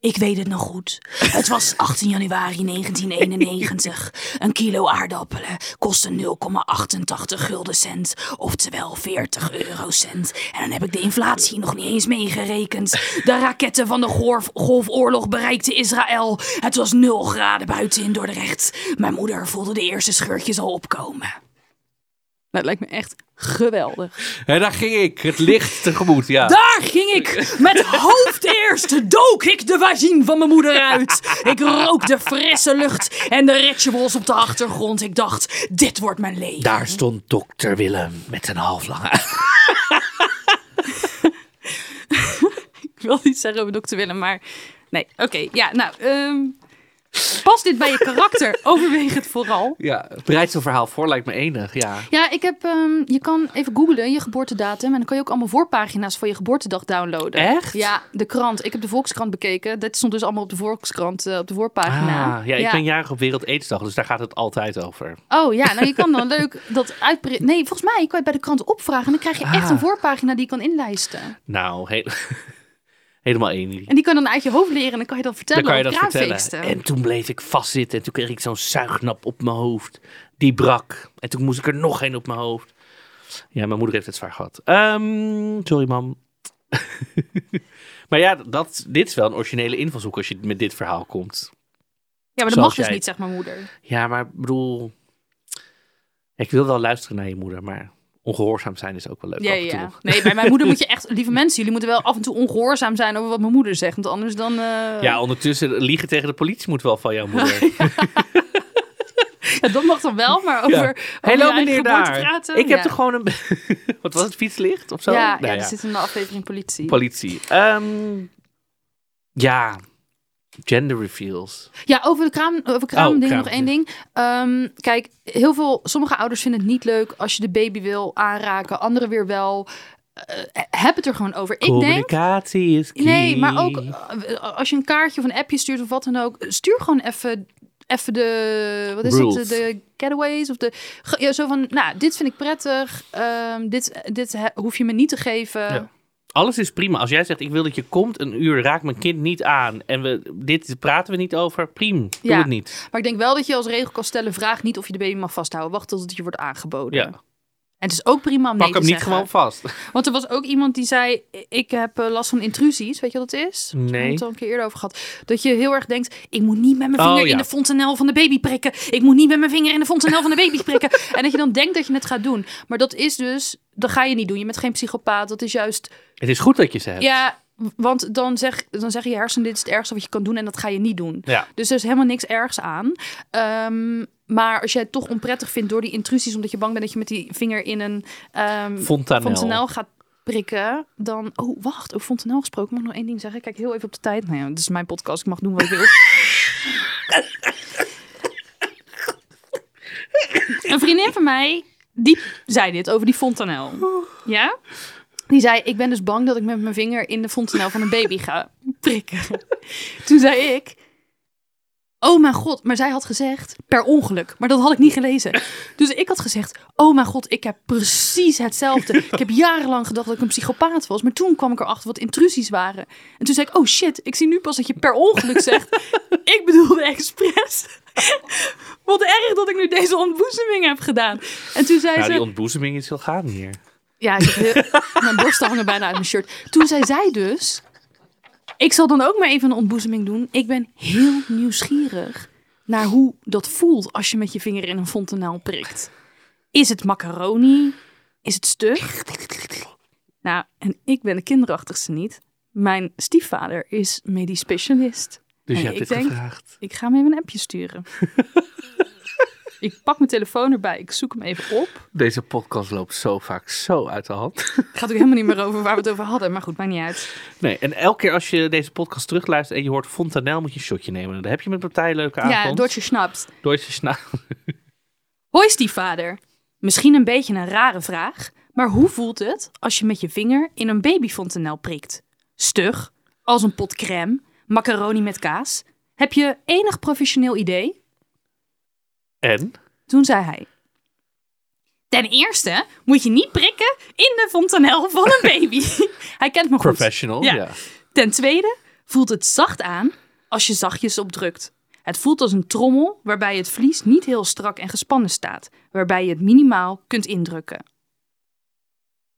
Ik weet het nog goed. Het was 18 januari 1991. Een kilo aardappelen kostte 0,88 gulden cent. Oftewel 40 eurocent. En dan heb ik de inflatie nog niet eens meegerekend. De raketten van de Golf- Golfoorlog bereikten Israël. Het was 0 graden buiten in Dordrecht. Mijn moeder voelde de eerste scheurtjes al opkomen. Dat lijkt me echt geweldig. En daar ging ik. Het licht tegemoet, ja. Daar ging ik. Met hoofd eerst dook ik de vagine van mijn moeder uit. Ik rook de frisse lucht en de rituals op de achtergrond. Ik dacht, dit wordt mijn leven. Daar stond dokter Willem met een halflange... [laughs] Ik wil niet zeggen over dokter Willem, maar... Nee, oké. ja, nou... ehm past dit bij je karakter? [laughs] Overweeg het vooral. Ja, bereid zo'n verhaal voor lijkt me enig, ja. Ja, ik heb... ehm, je kan even googlen, je geboortedatum. En dan kan je ook allemaal voorpagina's van je geboortedag downloaden. Echt? Ja, de krant. Ik heb de Volkskrant bekeken. Dat stond dus allemaal op de Volkskrant, eh, op de voorpagina. Ah, ja, ik ben jarig op Wereld Aidsdag, dus daar gaat het altijd over. Oh ja, nou je kan dan [laughs] leuk dat uitbreiden. Nee, volgens mij kan je het bij de krant opvragen. En dan krijg je echt Ah. een voorpagina die je kan inlijsten. Nou, he- [laughs] helemaal één. En die kan je dan uit je hoofd leren. En dan kan je dat vertellen Dan kan je dat vertellen. En toen bleef ik vastzitten en toen kreeg ik zo'n zuignap op mijn hoofd. Die brak. En toen moest ik er nog één op mijn hoofd. Ja, mijn moeder heeft het zwaar gehad. Ehm, sorry, mam. [laughs] maar ja, dat, dit is wel een originele invalshoek als je met dit verhaal komt. Ja, maar dat Zoals mag dus jij- niet, zegt mijn moeder. Ja, maar ik bedoel... Ik wil wel luisteren naar je moeder, maar ongehoorzaam zijn is ook wel leuk Ja, af en ja. toe. Nee, bij mijn moeder moet je echt... [laughs] Lieve mensen, jullie moeten wel af en toe ongehoorzaam zijn over wat mijn moeder zegt. Want anders dan... eh, Ja, ondertussen liegen tegen de politie moet wel van jouw moeder. [laughs] [laughs] ja, dat mag dan wel, maar over... je Hallo meneer daar. praten, ik heb ja. toch gewoon een... Wat was het, fietslicht of zo? Ja, Nou ja, er zit in de aflevering politie. Politie. Ehm, ja, gender reveals. Ja, over de kraam, over kraam Oh, kraam, nog één ding. Ehm, kijk, heel veel, sommige ouders vinden het niet leuk als je de baby wil aanraken, anderen weer wel. Eh, heb het er gewoon over. Ik denk. Communicatie is key. Nee, maar ook eh, als je een kaartje of een appje stuurt of wat dan ook, stuur gewoon even. Even de, wat is Rules. het, de getaways of de, ja, zo van, nou, dit vind ik prettig, ehm, dit, dit hoef je me niet te geven. Ja. Alles is prima. Als jij zegt, ik wil dat je komt een uur, raak mijn kind niet aan. En we, dit praten we niet over, prima. Doe Ja. het niet. Maar ik denk wel dat je als regel kan stellen, vraag niet of je de baby mag vasthouden. Wacht tot het je wordt aangeboden. Ja. En het is ook prima om nee Pak hem te niet zeggen. gewoon vast. [laughs] Want er was ook iemand die zei: Ik heb eh, last van intrusies. Weet je wat het is? We Nee. hebben het al een keer eerder over gehad. Dat je heel erg denkt: Ik moet niet met mijn vinger Oh, ja. in de fontanel van de baby prikken. Ik moet niet met mijn vinger in de fontanel van de baby prikken. [laughs] en dat je dan denkt dat je het gaat doen. Maar dat is dus, dat ga je niet doen. Je bent geen psychopaat. Dat is juist, Het is goed dat je ze hebt. ja, Want dan, zeg, dan zeggen je hersenen, dit is het ergste wat je kan doen en dat ga je niet doen. Ja. Dus er is helemaal niks ergs aan. Ehm, maar als jij het toch onprettig vindt door die intrusies, omdat je bang bent dat je met die vinger in een ehm Fontanel. fontanel gaat prikken, dan... Oh, wacht. Over fontanel gesproken. Mag ik nog één ding zeggen? Kijk heel even op de tijd. Nou ja, dit is mijn podcast. Ik mag doen wat ik wil. [laughs] een vriendin van mij, die zei dit over die fontanel. Ja? Die zei, ik ben dus bang dat ik met mijn vinger in de fontanel van een baby ga prikken. [laughs] Toen zei ik, oh mijn god, maar zij had gezegd per ongeluk. Maar dat had ik niet gelezen. Dus ik had gezegd, oh mijn god, ik heb precies hetzelfde. [laughs] Ik heb jarenlang gedacht dat ik een psychopaat was. Maar toen kwam ik erachter wat intrusies waren. En toen zei ik, oh shit, ik zie nu pas dat je per ongeluk zegt. [laughs] ik bedoelde expres. [laughs] Wat erg dat ik nu deze ontboezeming heb gedaan. En toen zei Nou, ze... die ontboezeming is heel gaande hier. Ja, ik heb heel- mijn borsten hangen bijna uit mijn shirt. Toen zei zij dus... Ik zal dan ook maar even een ontboezeming doen. Ik ben heel nieuwsgierig naar hoe dat voelt als je met je vinger in een fontanel prikt. Is het macaroni? Is het stug? Nou, en ik ben de kinderachtigste niet. Mijn stiefvader is medisch specialist. Dus En je hebt ik dit denk- gevraagd. Ik ga hem even een appje sturen. [laughs] ik pak mijn telefoon erbij. Ik zoek hem even op. Deze podcast loopt zo vaak zo uit de hand. Het [laughs] gaat ook helemaal niet meer over waar we het over hadden. Maar goed, maakt niet uit. Nee, en elke keer als je deze podcast terugluistert en je hoort Fontanel, moet je een shotje nemen. Dan heb je met partij een leuke avond. Ja, Doortje snapt. Doortje sna- [laughs] Hoi stiefvader. Misschien een beetje een rare vraag, maar hoe voelt het als je met je vinger in een babyfontanel prikt? Stug, als een pot crème, macaroni met kaas? Heb je enig professioneel idee? En? Toen zei hij. Ten eerste moet je niet prikken in de fontanel van een baby. [laughs] hij kent me goed. Professional, Ja. ja. Ten tweede voelt het zacht aan als je zachtjes op drukt. Het voelt als een trommel waarbij het vlies niet heel strak en gespannen staat, waarbij je het minimaal kunt indrukken.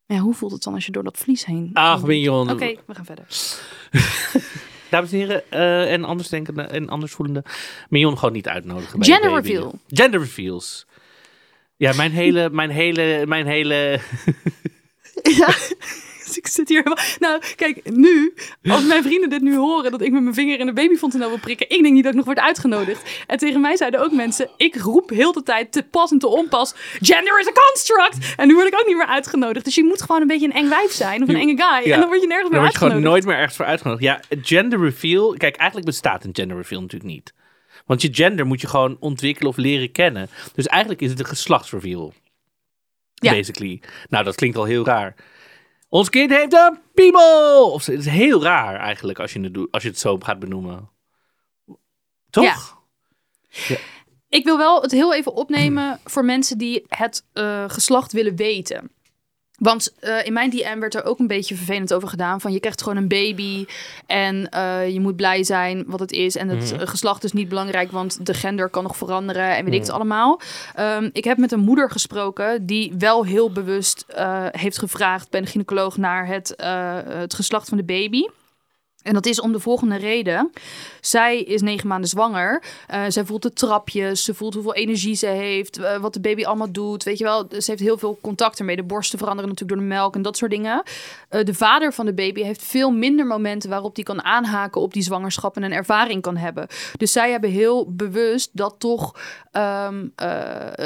Ja, hoe voelt het dan als je door dat vlies heen... Ach, Mignon. Oké, we gaan verder. [laughs] Dames en heren, eh, en anders denkende en anders voelende. Mignon gewoon niet uitnodigen bij Gender reveal. Gender reveals. Ja, mijn hele, mijn hele, mijn hele... Ja, [laughs] dus ik zit hier helemaal... Nou, kijk, nu, als mijn vrienden dit nu horen, dat ik met mijn vinger in een babyfontanel wil prikken, ik denk niet dat ik nog word uitgenodigd. En tegen mij zeiden ook mensen, ik roep heel de tijd te pas en te onpas, gender is a construct! En nu word ik ook niet meer uitgenodigd. Dus je moet gewoon een beetje een eng wijf zijn, of een enge guy, ja. en dan word je nergens meer word je gewoon uitgenodigd. nooit meer ergens voor uitgenodigd. Ja, gender reveal. Kijk, eigenlijk bestaat een gender reveal natuurlijk niet. Want je gender moet je gewoon ontwikkelen of leren kennen. Dus eigenlijk is het een geslachtsreveal. Ja. Basically. Nou, dat klinkt al heel raar. Ons kind heeft een piemel! Of, het is heel raar eigenlijk als je het, doet, als je het zo gaat benoemen. Toch? Ja. Ik wil wel het heel even opnemen voor mensen die het eh, geslacht willen weten. Want eh, in mijn DM werd er ook een beetje vervelend over gedaan. Van je krijgt gewoon een baby en eh, je moet blij zijn wat het is. En het Mhm. eh, geslacht is niet belangrijk, want de gender kan nog veranderen en weet ik het Mhm. allemaal. Ehm, ik heb met een moeder gesproken die wel heel bewust heeft gevraagd bij een gynaecoloog naar het, het geslacht van de baby. En dat is om de volgende reden. Zij is negen maanden zwanger. Eh, zij voelt de trapjes. Ze voelt hoeveel energie ze heeft. eh, wat de baby allemaal doet. Weet je wel, ze heeft heel veel contact ermee. De borsten veranderen natuurlijk door de melk en dat soort dingen. Eh, de vader van de baby heeft veel minder momenten waarop hij kan aanhaken op die zwangerschap en een ervaring kan hebben. Dus zij hebben heel bewust dat toch een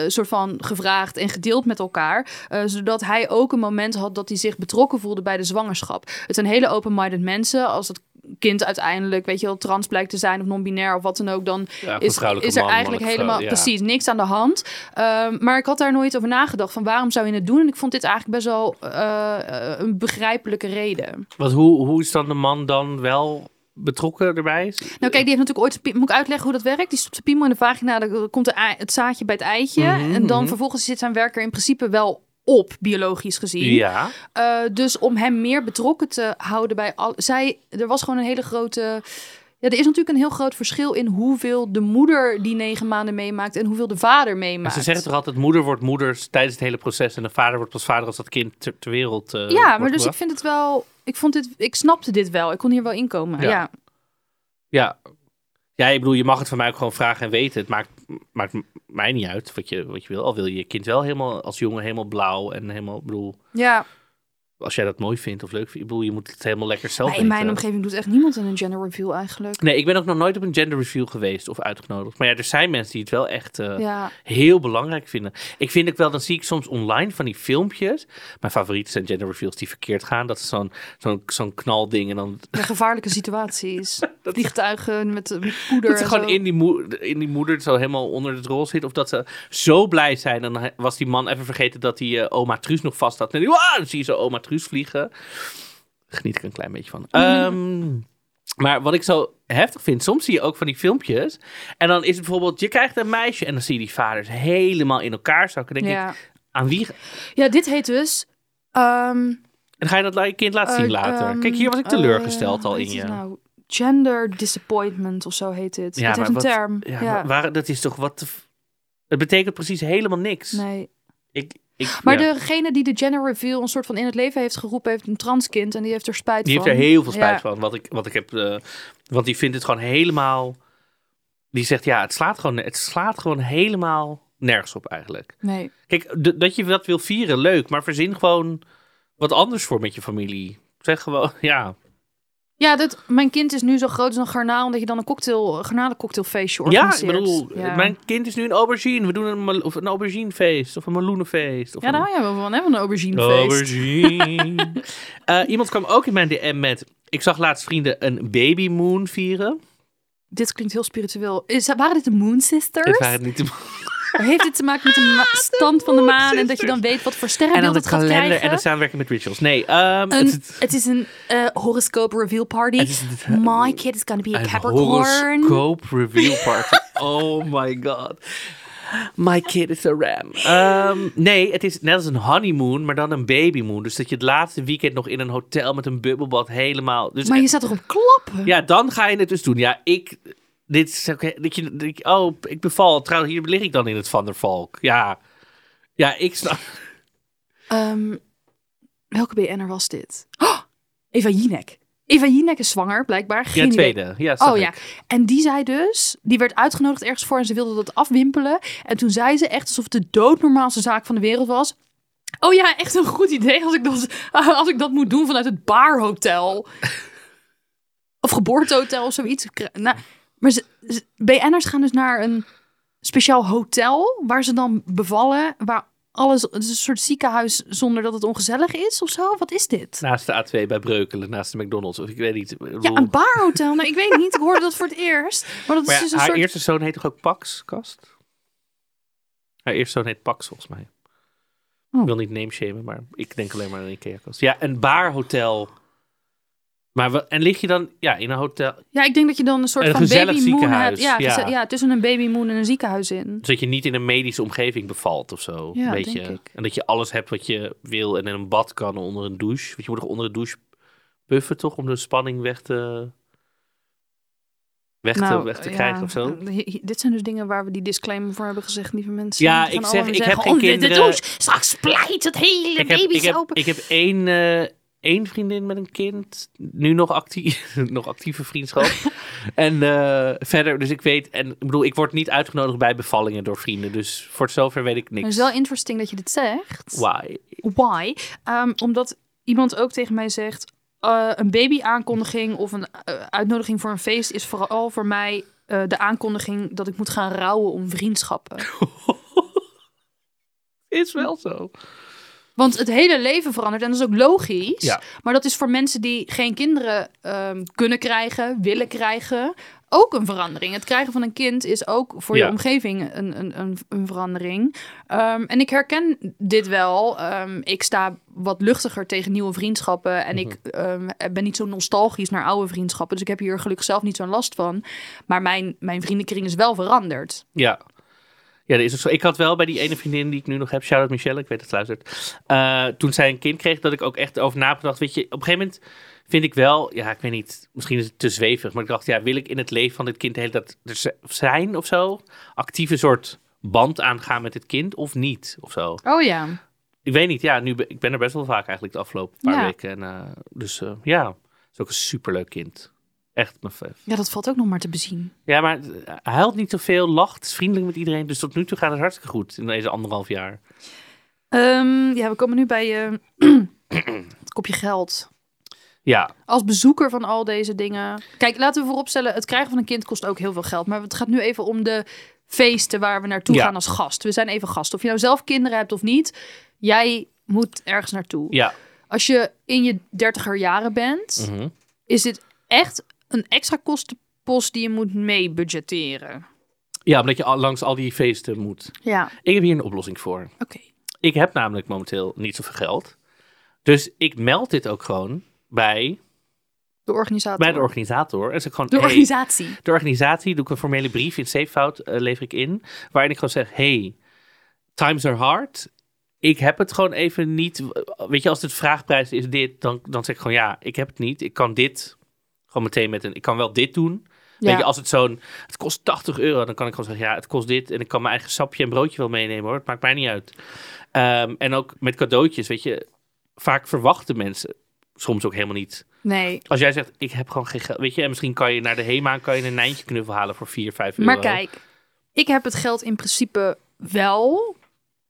soort van gevraagd en gedeeld met elkaar. zodat hij ook een moment had dat hij zich betrokken voelde bij de zwangerschap. Het zijn hele open-minded mensen. Als het kind uiteindelijk, weet je wel, trans blijkt te zijn of non-binair of wat dan ook, dan Ja, is, is er man, eigenlijk helemaal vrouw, ja. precies niks aan de hand. Ehm, maar ik had daar nooit over nagedacht van waarom zou je het doen? En ik vond dit eigenlijk best wel eh, eh, een begrijpelijke reden. Want hoe, hoe is dan de man dan wel betrokken erbij? Nou, kijk, die heeft natuurlijk ooit. Moet ik uitleggen hoe dat werkt? Die stopt de piemel in de vagina, dan komt de het zaadje bij het eitje. Mhm, en dan mhm. vervolgens zit zijn werker in principe wel op, biologisch gezien. Ja. Eh, dus om hem meer betrokken te houden bij al. Zij, er was gewoon een hele grote. Ja, er is natuurlijk een heel groot verschil in hoeveel de moeder die negen maanden meemaakt en hoeveel de vader meemaakt. ze zeggen toch altijd, moeder wordt moeder tijdens het hele proces en de vader wordt pas vader als dat kind ter, ter wereld eh, ja, maar dus ik vind het wel. Ik vond dit. Ik snapte dit wel. Ik kon hier wel inkomen. Ja. Ja. Ja. Ja, ik bedoel, je mag het van mij ook gewoon vragen en weten. Het maakt, maakt mij niet uit wat je, wat je wil. Al wil je je kind wel helemaal als jongen helemaal blauw en helemaal, bedoel, Ja. Als jij dat mooi vindt of leuk vindt. Ik bedoel, je moet het helemaal lekker zelf Maar in mijn omgeving doet echt niemand een gender reveal eigenlijk. Nee, ik ben ook nog nooit op een gender reveal geweest of uitgenodigd. Maar ja, er zijn mensen die het wel echt eh, Ja, heel belangrijk vinden. Ik vind ook wel, dan zie ik soms online van die filmpjes. Mijn favorieten zijn gender reveals die verkeerd gaan. Dat is zo'n zo'n zo'n knalding en dan de gevaarlijke situaties. [laughs] Vliegtuigen met, met poeder Dat ze gewoon in die, moe- in die moeder zo helemaal onder het rol zit. Of dat ze zo blij zijn. En dan was die man even vergeten dat hij eh, oma Truus nog vast had. En die, dan zie je zo oma Truus vliegen. Geniet ik een klein beetje van. Ehm, maar wat ik zo heftig vind, soms zie je ook van die filmpjes. En dan is het bijvoorbeeld, je krijgt een meisje. En dan zie je die vaders helemaal in elkaar zakken. Denk ik, aan wie... ja, dit heet dus... ehm, En dan ga je dat je kind laten zien eh, later. ehm, Kijk, hier was ik teleurgesteld eh, al in je. Nou, gender disappointment of zo heet dit. Ja, het maar heeft een wat- term. Ja, waar- dat is toch wat... Het betekent precies helemaal niks. nee. Ik, ik, Maar ja. degene die de gender reveal een soort van in het leven heeft geroepen, heeft een transkind en die heeft er spijt Die heeft van. er heel veel spijt Ja. van. Wat ik, wat ik heb. eh, want die vindt het gewoon helemaal. Die zegt ja, het slaat gewoon, het slaat gewoon helemaal nergens op eigenlijk. Nee. Kijk, dat je dat wil vieren, leuk. Maar verzin gewoon wat anders voor met je familie. Zeg gewoon, [laughs] ja. Ja, dat, mijn kind is nu zo groot als een garnaal, dat je dan een cocktail, een garnalencocktailfeestje Ja, organiseert. ik bedoel, Ja. mijn kind is nu een aubergine. We doen een, mal- of een auberginefeest. Of een meloenenfeest. Of Ja, daar hou jij wel van, hè, van een auberginefeest. Aubergine. [laughs] Eh, iemand kwam ook in mijn DM met... Ik zag laatst vrienden een baby moon vieren. Dit klinkt heel spiritueel. Is, waren dit de Moon Sisters? Ik waren het niet te Heeft dit te maken met de ma- stand van de maan en dat je dan weet wat voor En sterrenbeeld dan de het gaat krijgen? en de samenwerking met rituals. Nee, ehm, Een- het, het is een eh, horoscope reveal party. Is My kid is gonna be a een Capricorn. horoscope reveal party. oh my god. My kid is a ram. Ehm, nee, het is net als een honeymoon, maar dan een babymoon. Dus dat je het laatste weekend nog in een hotel met een bubbelbad helemaal... Dus Maar je staat erop klappen. Ja, dan ga je het dus doen. Ja, ik... Dit is oké. dat je, dat je- oh, ik beval. Trouwens, hier lig ik dan in het Van der Valk. Ja. Ja, ik snap... Ehm, welke BN'er was dit? Oh, Eva Jinek. Eva Jinek is zwanger, blijkbaar. Geen Ja, idee. tweede. Ja, Oh ik. ja, en die zei dus, die werd uitgenodigd ergens voor en ze wilde dat afwimpelen. En toen zei ze echt alsof het de doodnormaalste zaak van de wereld was. Oh ja, echt een goed idee als ik dat, [laughs] als ik dat moet doen vanuit het baarhotel. of geboortehotel of zoiets. Nou, maar ze, ze- BN'ers gaan dus naar een speciaal hotel waar ze dan bevallen, waar alles, het is een soort ziekenhuis zonder dat het ongezellig is of zo. Wat is dit? Naast de A2 bij Breukelen, naast de McDonald's. Of ik weet niet. Ik Ja, een baarhotel. Nou, ik weet niet. Ik hoorde dat voor het eerst. Maar dat Maar is ja, dus een haar soort... eerste zoon heet toch ook Pax, Kast? Haar eerste zoon heet Pax, volgens mij. Oh. Ik wil niet name shamen, maar ik denk alleen maar aan een Ikea-kast. Ja, een baarhotel. Maar en lig je dan ja, in een hotel... Ja, ik denk dat je dan een soort Een van gezellig baby moon hebt. Ja, ja. ja, tussen een baby moon en een ziekenhuis in. Zodat je niet in een medische omgeving bevalt of zo. Ja, weet denk je. ik. En dat je alles hebt wat je wil en in een bad kan onder een douche. Want je moet toch onder de douche puffen, toch? Om de spanning weg te... Weg, te, weg te ja, krijgen of zo. eh, Dit zijn dus dingen waar we die disclaimer voor hebben gezegd, lieve mensen. Ja, ik zeg, ik heb zeggen, geen oh, de- de kinderen. douche, straks splijt het hele ik heb, baby ik heb, open. ik heb één, eh, één vriendin met een kind. Nu nog, actief, [laughs] nog actieve vriendschap. [laughs] en eh, verder, dus ik weet... En ik bedoel, ik word niet uitgenodigd bij bevallingen door vrienden. Dus voor zover weet ik Het is niks. wel interesting dat je dit zegt. Why? Why? Ehm, omdat iemand ook tegen mij zegt... eh, een baby-aankondiging of een eh, uitnodiging voor een feest... is vooral voor mij de aankondiging dat ik moet gaan rouwen om vriendschappen. [laughs] Is wel zo. Want het hele leven verandert en dat is ook logisch. Ja. Maar dat is voor mensen die geen kinderen ehm, kunnen krijgen, willen krijgen, ook een verandering. Het krijgen van een kind is ook voor Ja. je omgeving een, een, een, een verandering. Ehm, en ik herken dit wel. Ehm, ik sta wat luchtiger tegen nieuwe vriendschappen. En ik Mhm. ben niet zo nostalgisch naar oude vriendschappen. Dus ik heb hier gelukkig zelf niet zo'n last van. Maar mijn, mijn vriendenkring is wel veranderd. Ja. Ja, dat is ook zo. Ik had wel bij die ene vriendin die ik nu nog heb, shout-out Michelle, ik weet dat luistert. eh, toen zij een kind kreeg, dat ik ook echt over nagedacht. Weet je, op een gegeven moment vind ik wel, ja, ik weet niet, misschien is het te zwevig, maar ik dacht, ja, wil ik in het leven van dit kind de hele tijd er zijn of zo? Actieve soort band aangaan met het kind of niet of zo? Oh ja. Ik weet niet, ja, nu ben, ik ben er best wel vaak eigenlijk de afgelopen paar Ja. weken. En, eh, dus eh, ja, het is ook een superleuk kind. Echt mijn vijf. Ja, dat valt ook nog maar te bezien. Ja, maar hij huilt niet zoveel, lacht, is vriendelijk met iedereen. Dus tot nu toe gaat het hartstikke goed in deze anderhalf jaar. Ehm, ja, we komen nu bij. eh, [clears throat] het kopje geld. Ja, Als bezoeker van al deze dingen. Kijk, laten we vooropstellen, het krijgen van een kind kost ook heel veel geld. Maar het gaat nu even om de feesten waar we naartoe Ja. gaan als gast. We zijn even gast. Of je nou zelf kinderen hebt of niet, jij moet ergens naartoe. ja. Als je in je dertiger jaren bent, Mhm. is dit echt een extra kostenpost die je moet mee budgetteren. Ja, omdat je al, langs al die feesten moet. Ja, Ik heb hier een oplossing voor. oké. Ik heb namelijk momenteel niet zoveel geld. Dus ik meld dit ook gewoon bij, De organisator. bij de organisator. En ik gewoon, De hey, organisatie. de organisatie, doe ik een formele brief in Safefout, eh lever ik in. Waarin ik gewoon zeg, hey, times are hard. Ik heb het gewoon even niet. Weet je, als het vraagprijs is dit, dan, dan zeg ik gewoon ja, ik heb het niet. Ik kan dit gewoon meteen met een, ik kan wel dit doen. Weet je, als het zo'n, het kost 80 euro, dan kan ik gewoon zeggen, ja, het kost dit. En ik kan mijn eigen sapje en broodje wel meenemen hoor. Het maakt mij niet uit. Ehm, en ook met cadeautjes, weet je, vaak verwachten mensen soms ook helemaal niet. Nee, Als jij zegt, ik heb gewoon geen geld, weet je, en misschien kan je naar de HEMA kan je een Nijntje knuffel halen voor 4, 5 euro. maar kijk, ik heb het geld in principe wel.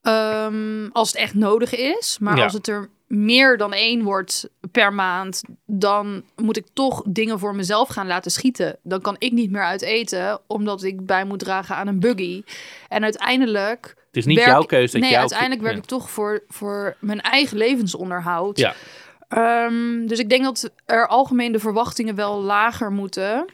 ehm, als het echt nodig is. Maar Ja. als het er meer dan één wordt per maand, dan moet ik toch dingen voor mezelf gaan laten schieten. Dan kan ik niet meer uit eten, omdat ik bij moet dragen aan een buggy. En uiteindelijk. Het is niet werk- jouw keuze nee, jouw uiteindelijk werk ja. ik toch voor, voor mijn eigen levensonderhoud. Ja. Ehm, dus ik denk dat er algemeen de verwachtingen wel lager moeten.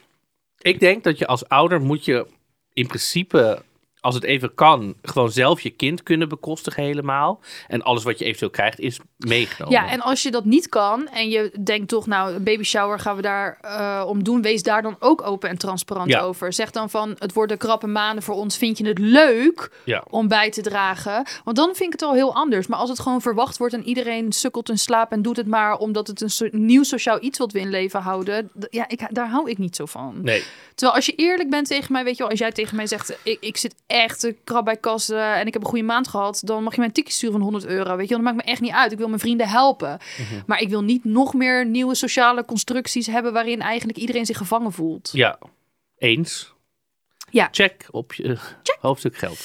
Ik denk dat je als ouder moet je in principe, als het even kan, gewoon zelf je kind kunnen bekostigen helemaal. En alles wat je eventueel krijgt is meegenomen. Ja, en als je dat niet kan en je denkt toch, nou, een baby shower gaan we daar eh, om doen, wees daar dan ook open en transparant Ja. over. Zeg dan van, het worden krappe maanden voor ons, vind je het leuk Ja. om bij te dragen? Want dan vind ik het al heel anders. Maar als het gewoon verwacht wordt en iedereen sukkelt in slaap en doet het maar omdat het een soort nieuw sociaal iets wat we in leven houden, ja, ik, daar hou ik niet zo van. Nee, Terwijl als je eerlijk bent tegen mij, weet je wel, als jij tegen mij zegt, ik, ik zit echt te krab bij kassen en ik heb een goede maand gehad, dan mag je mij een tikje sturen van 100 euro, weet je. Dat maakt me echt niet uit. Ik wil mijn vrienden helpen. Mhm. Maar ik wil niet nog meer nieuwe sociale constructies hebben waarin eigenlijk iedereen zich gevangen voelt. ja, eens. Ja. Check op je hoofdstuk geld.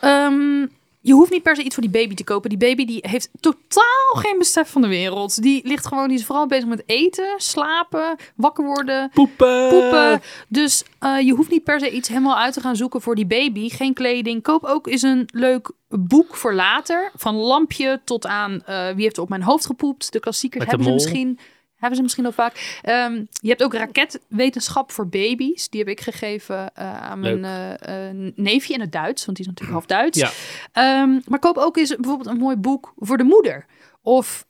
Ehm, je hoeft niet per se iets voor die baby te kopen. Die baby die heeft totaal geen besef van de wereld. Die ligt gewoon, die is vooral bezig met eten, slapen, wakker worden. Poepen! poepen. Dus eh, je hoeft niet per se iets helemaal uit te gaan zoeken voor die baby. Geen kleding. Koop ook eens een leuk boek voor later. Van lampje tot aan eh, wie heeft er op mijn hoofd gepoept. De klassiekers Met de hebben ze mol. misschien. Hebben ze misschien al vaak. Ehm, je hebt ook raketwetenschap voor baby's. Die heb ik gegeven eh, aan mijn eh, eh, neefje in het Duits. Want die is natuurlijk half Duits. Ja. Ehm, maar koop ook eens bijvoorbeeld een mooi boek voor de moeder. Of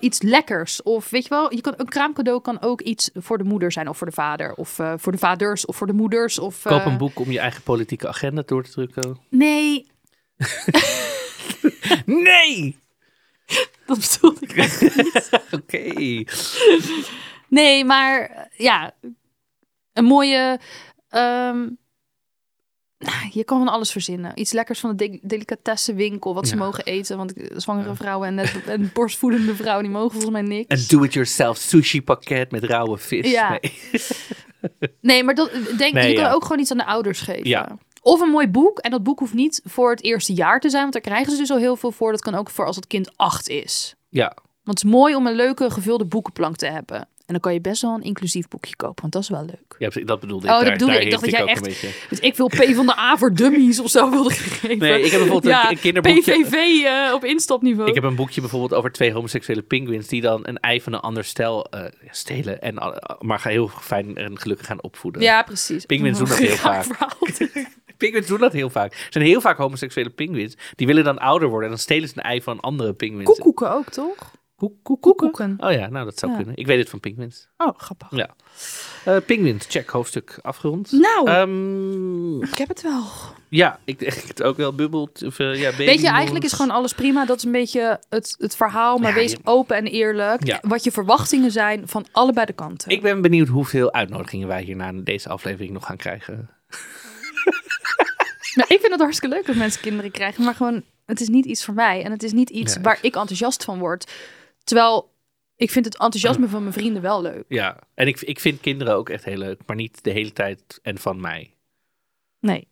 iets lekkers. Of weet je wel, je kan, een kraamcadeau kan ook iets voor de moeder zijn. Of voor de vader. Of voor de vaders. Of voor de moeders. Of, Koop een boek om je eigen politieke agenda door te drukken. Nee, [laughs] Nee! [laughs] dat bedoelde ik. echt. [laughs] Oké. Nee, maar ja, een mooie. ehm, nou, je kan van alles verzinnen. Iets lekkers van de de delicatessenwinkel, wat ze Ja. mogen eten. Want zwangere vrouwen en, net, en borstvoedende vrouwen, die mogen volgens mij niks. Een do-it-yourself sushi pakket met rauwe vis. Ja. Nee. [laughs] Nee, maar dat, denk, Nee, je kan ook gewoon iets aan de ouders geven. Ja. Of een mooi boek. En dat boek hoeft niet voor het eerste jaar te zijn. Want daar krijgen ze dus al heel veel voor. Dat kan ook voor als het kind acht is. Ja. Want het is mooi om een leuke gevulde boekenplank te hebben. En dan kan je best wel een inclusief boekje kopen. Want dat is wel leuk. ja, dat bedoelde ik. Oh, dat daar, bedoelde daar ik. Ik dacht dat jij echt- beetje- Dus ik wil P van de A voor dummies of zo wilde geven. Nee, ik heb bijvoorbeeld een- een kinderboekje- PVV eh, op instapniveau. Ik heb een boekje bijvoorbeeld over twee homoseksuele penguins die dan een ei van een ander stel eh, stelen en maar heel fijn en gelukkig gaan opvoeden. Ja, precies. Pinguïns doen dat heel vaak. Penguins doen dat heel vaak. Er zijn heel vaak homoseksuele penguins. Die willen dan ouder worden en dan stelen ze een ei van andere penguins. Koekoeken ook, toch? Koek- koek- koeken? Koeken. Oh ja, nou dat zou Ja. kunnen. Ik weet het van penguins. Oh, grappig. Ja. Penguins, check, hoofdstuk afgerond. Nou, Ehm, ik heb het wel. ja, ik [laughs] denk het ook wel bubbelt. Of, eh, ja, Weet je, eigenlijk is gewoon alles prima. Dat is een beetje het, het verhaal. Maar Ja, wees je- open en eerlijk. Ja. Wat je verwachtingen zijn van allebei de kanten. Ik ben benieuwd hoeveel uitnodigingen wij hierna in deze aflevering nog gaan krijgen. [laughs] Nou, ik vind het hartstikke leuk dat mensen kinderen krijgen. Maar gewoon, het is niet iets voor mij. En het is niet iets waar ik enthousiast van word. Terwijl, ik vind het enthousiasme van mijn vrienden wel leuk. Ja, en ik, ik vind kinderen ook echt heel leuk, maar niet de hele tijd en van mij. Nee.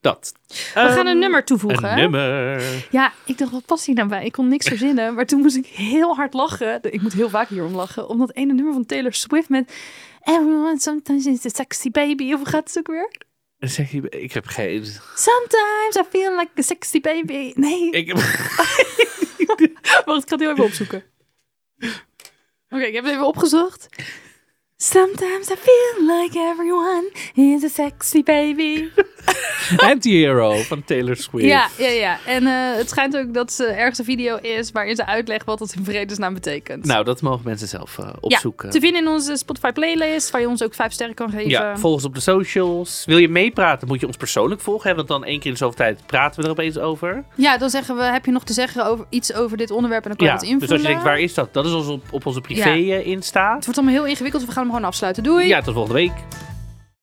Dat. We gaan een nummer toevoegen. Een nummer. Ja, ik dacht, wat past hier nou bij? Ik kon niks verzinnen, maar toen moest ik heel hard lachen. Ik moet heel vaak hierom lachen. Om dat ene nummer van Taylor Swift met... Everyone sometimes is a sexy baby. Of gaat het ook weer? Zeg je, ik heb geen... Sometimes I feel like a sexy baby. Nee, Ik heb... [laughs] wacht, ik ga het heel even opzoeken. Oké, ik heb het even opgezocht. Sometimes I feel like everyone is a sexy baby. [laughs] Anti-hero van Taylor Swift. Ja, ja, ja. En eh, het schijnt ook dat ze ergens een video is waarin ze uitlegt wat dat in vredesnaam betekent. Nou, dat mogen mensen zelf eh, opzoeken. Te vinden in onze Spotify playlist, waar je ons ook vijf sterren kan geven. Ja, volg ons op de socials. Wil je meepraten, moet je ons persoonlijk volgen. Hè? Want dan één keer in de zoveel tijd praten we er opeens over. Ja, dan zeggen we, heb je nog te zeggen over iets over dit onderwerp en dan kan je Ja, het invullen. dus als je denkt, waar is dat? Dat is ons op, op onze privé Ja. eh, Insta. Het wordt allemaal heel ingewikkeld, dus we gaan hem gewoon afsluiten. Doei! Ja, tot volgende week.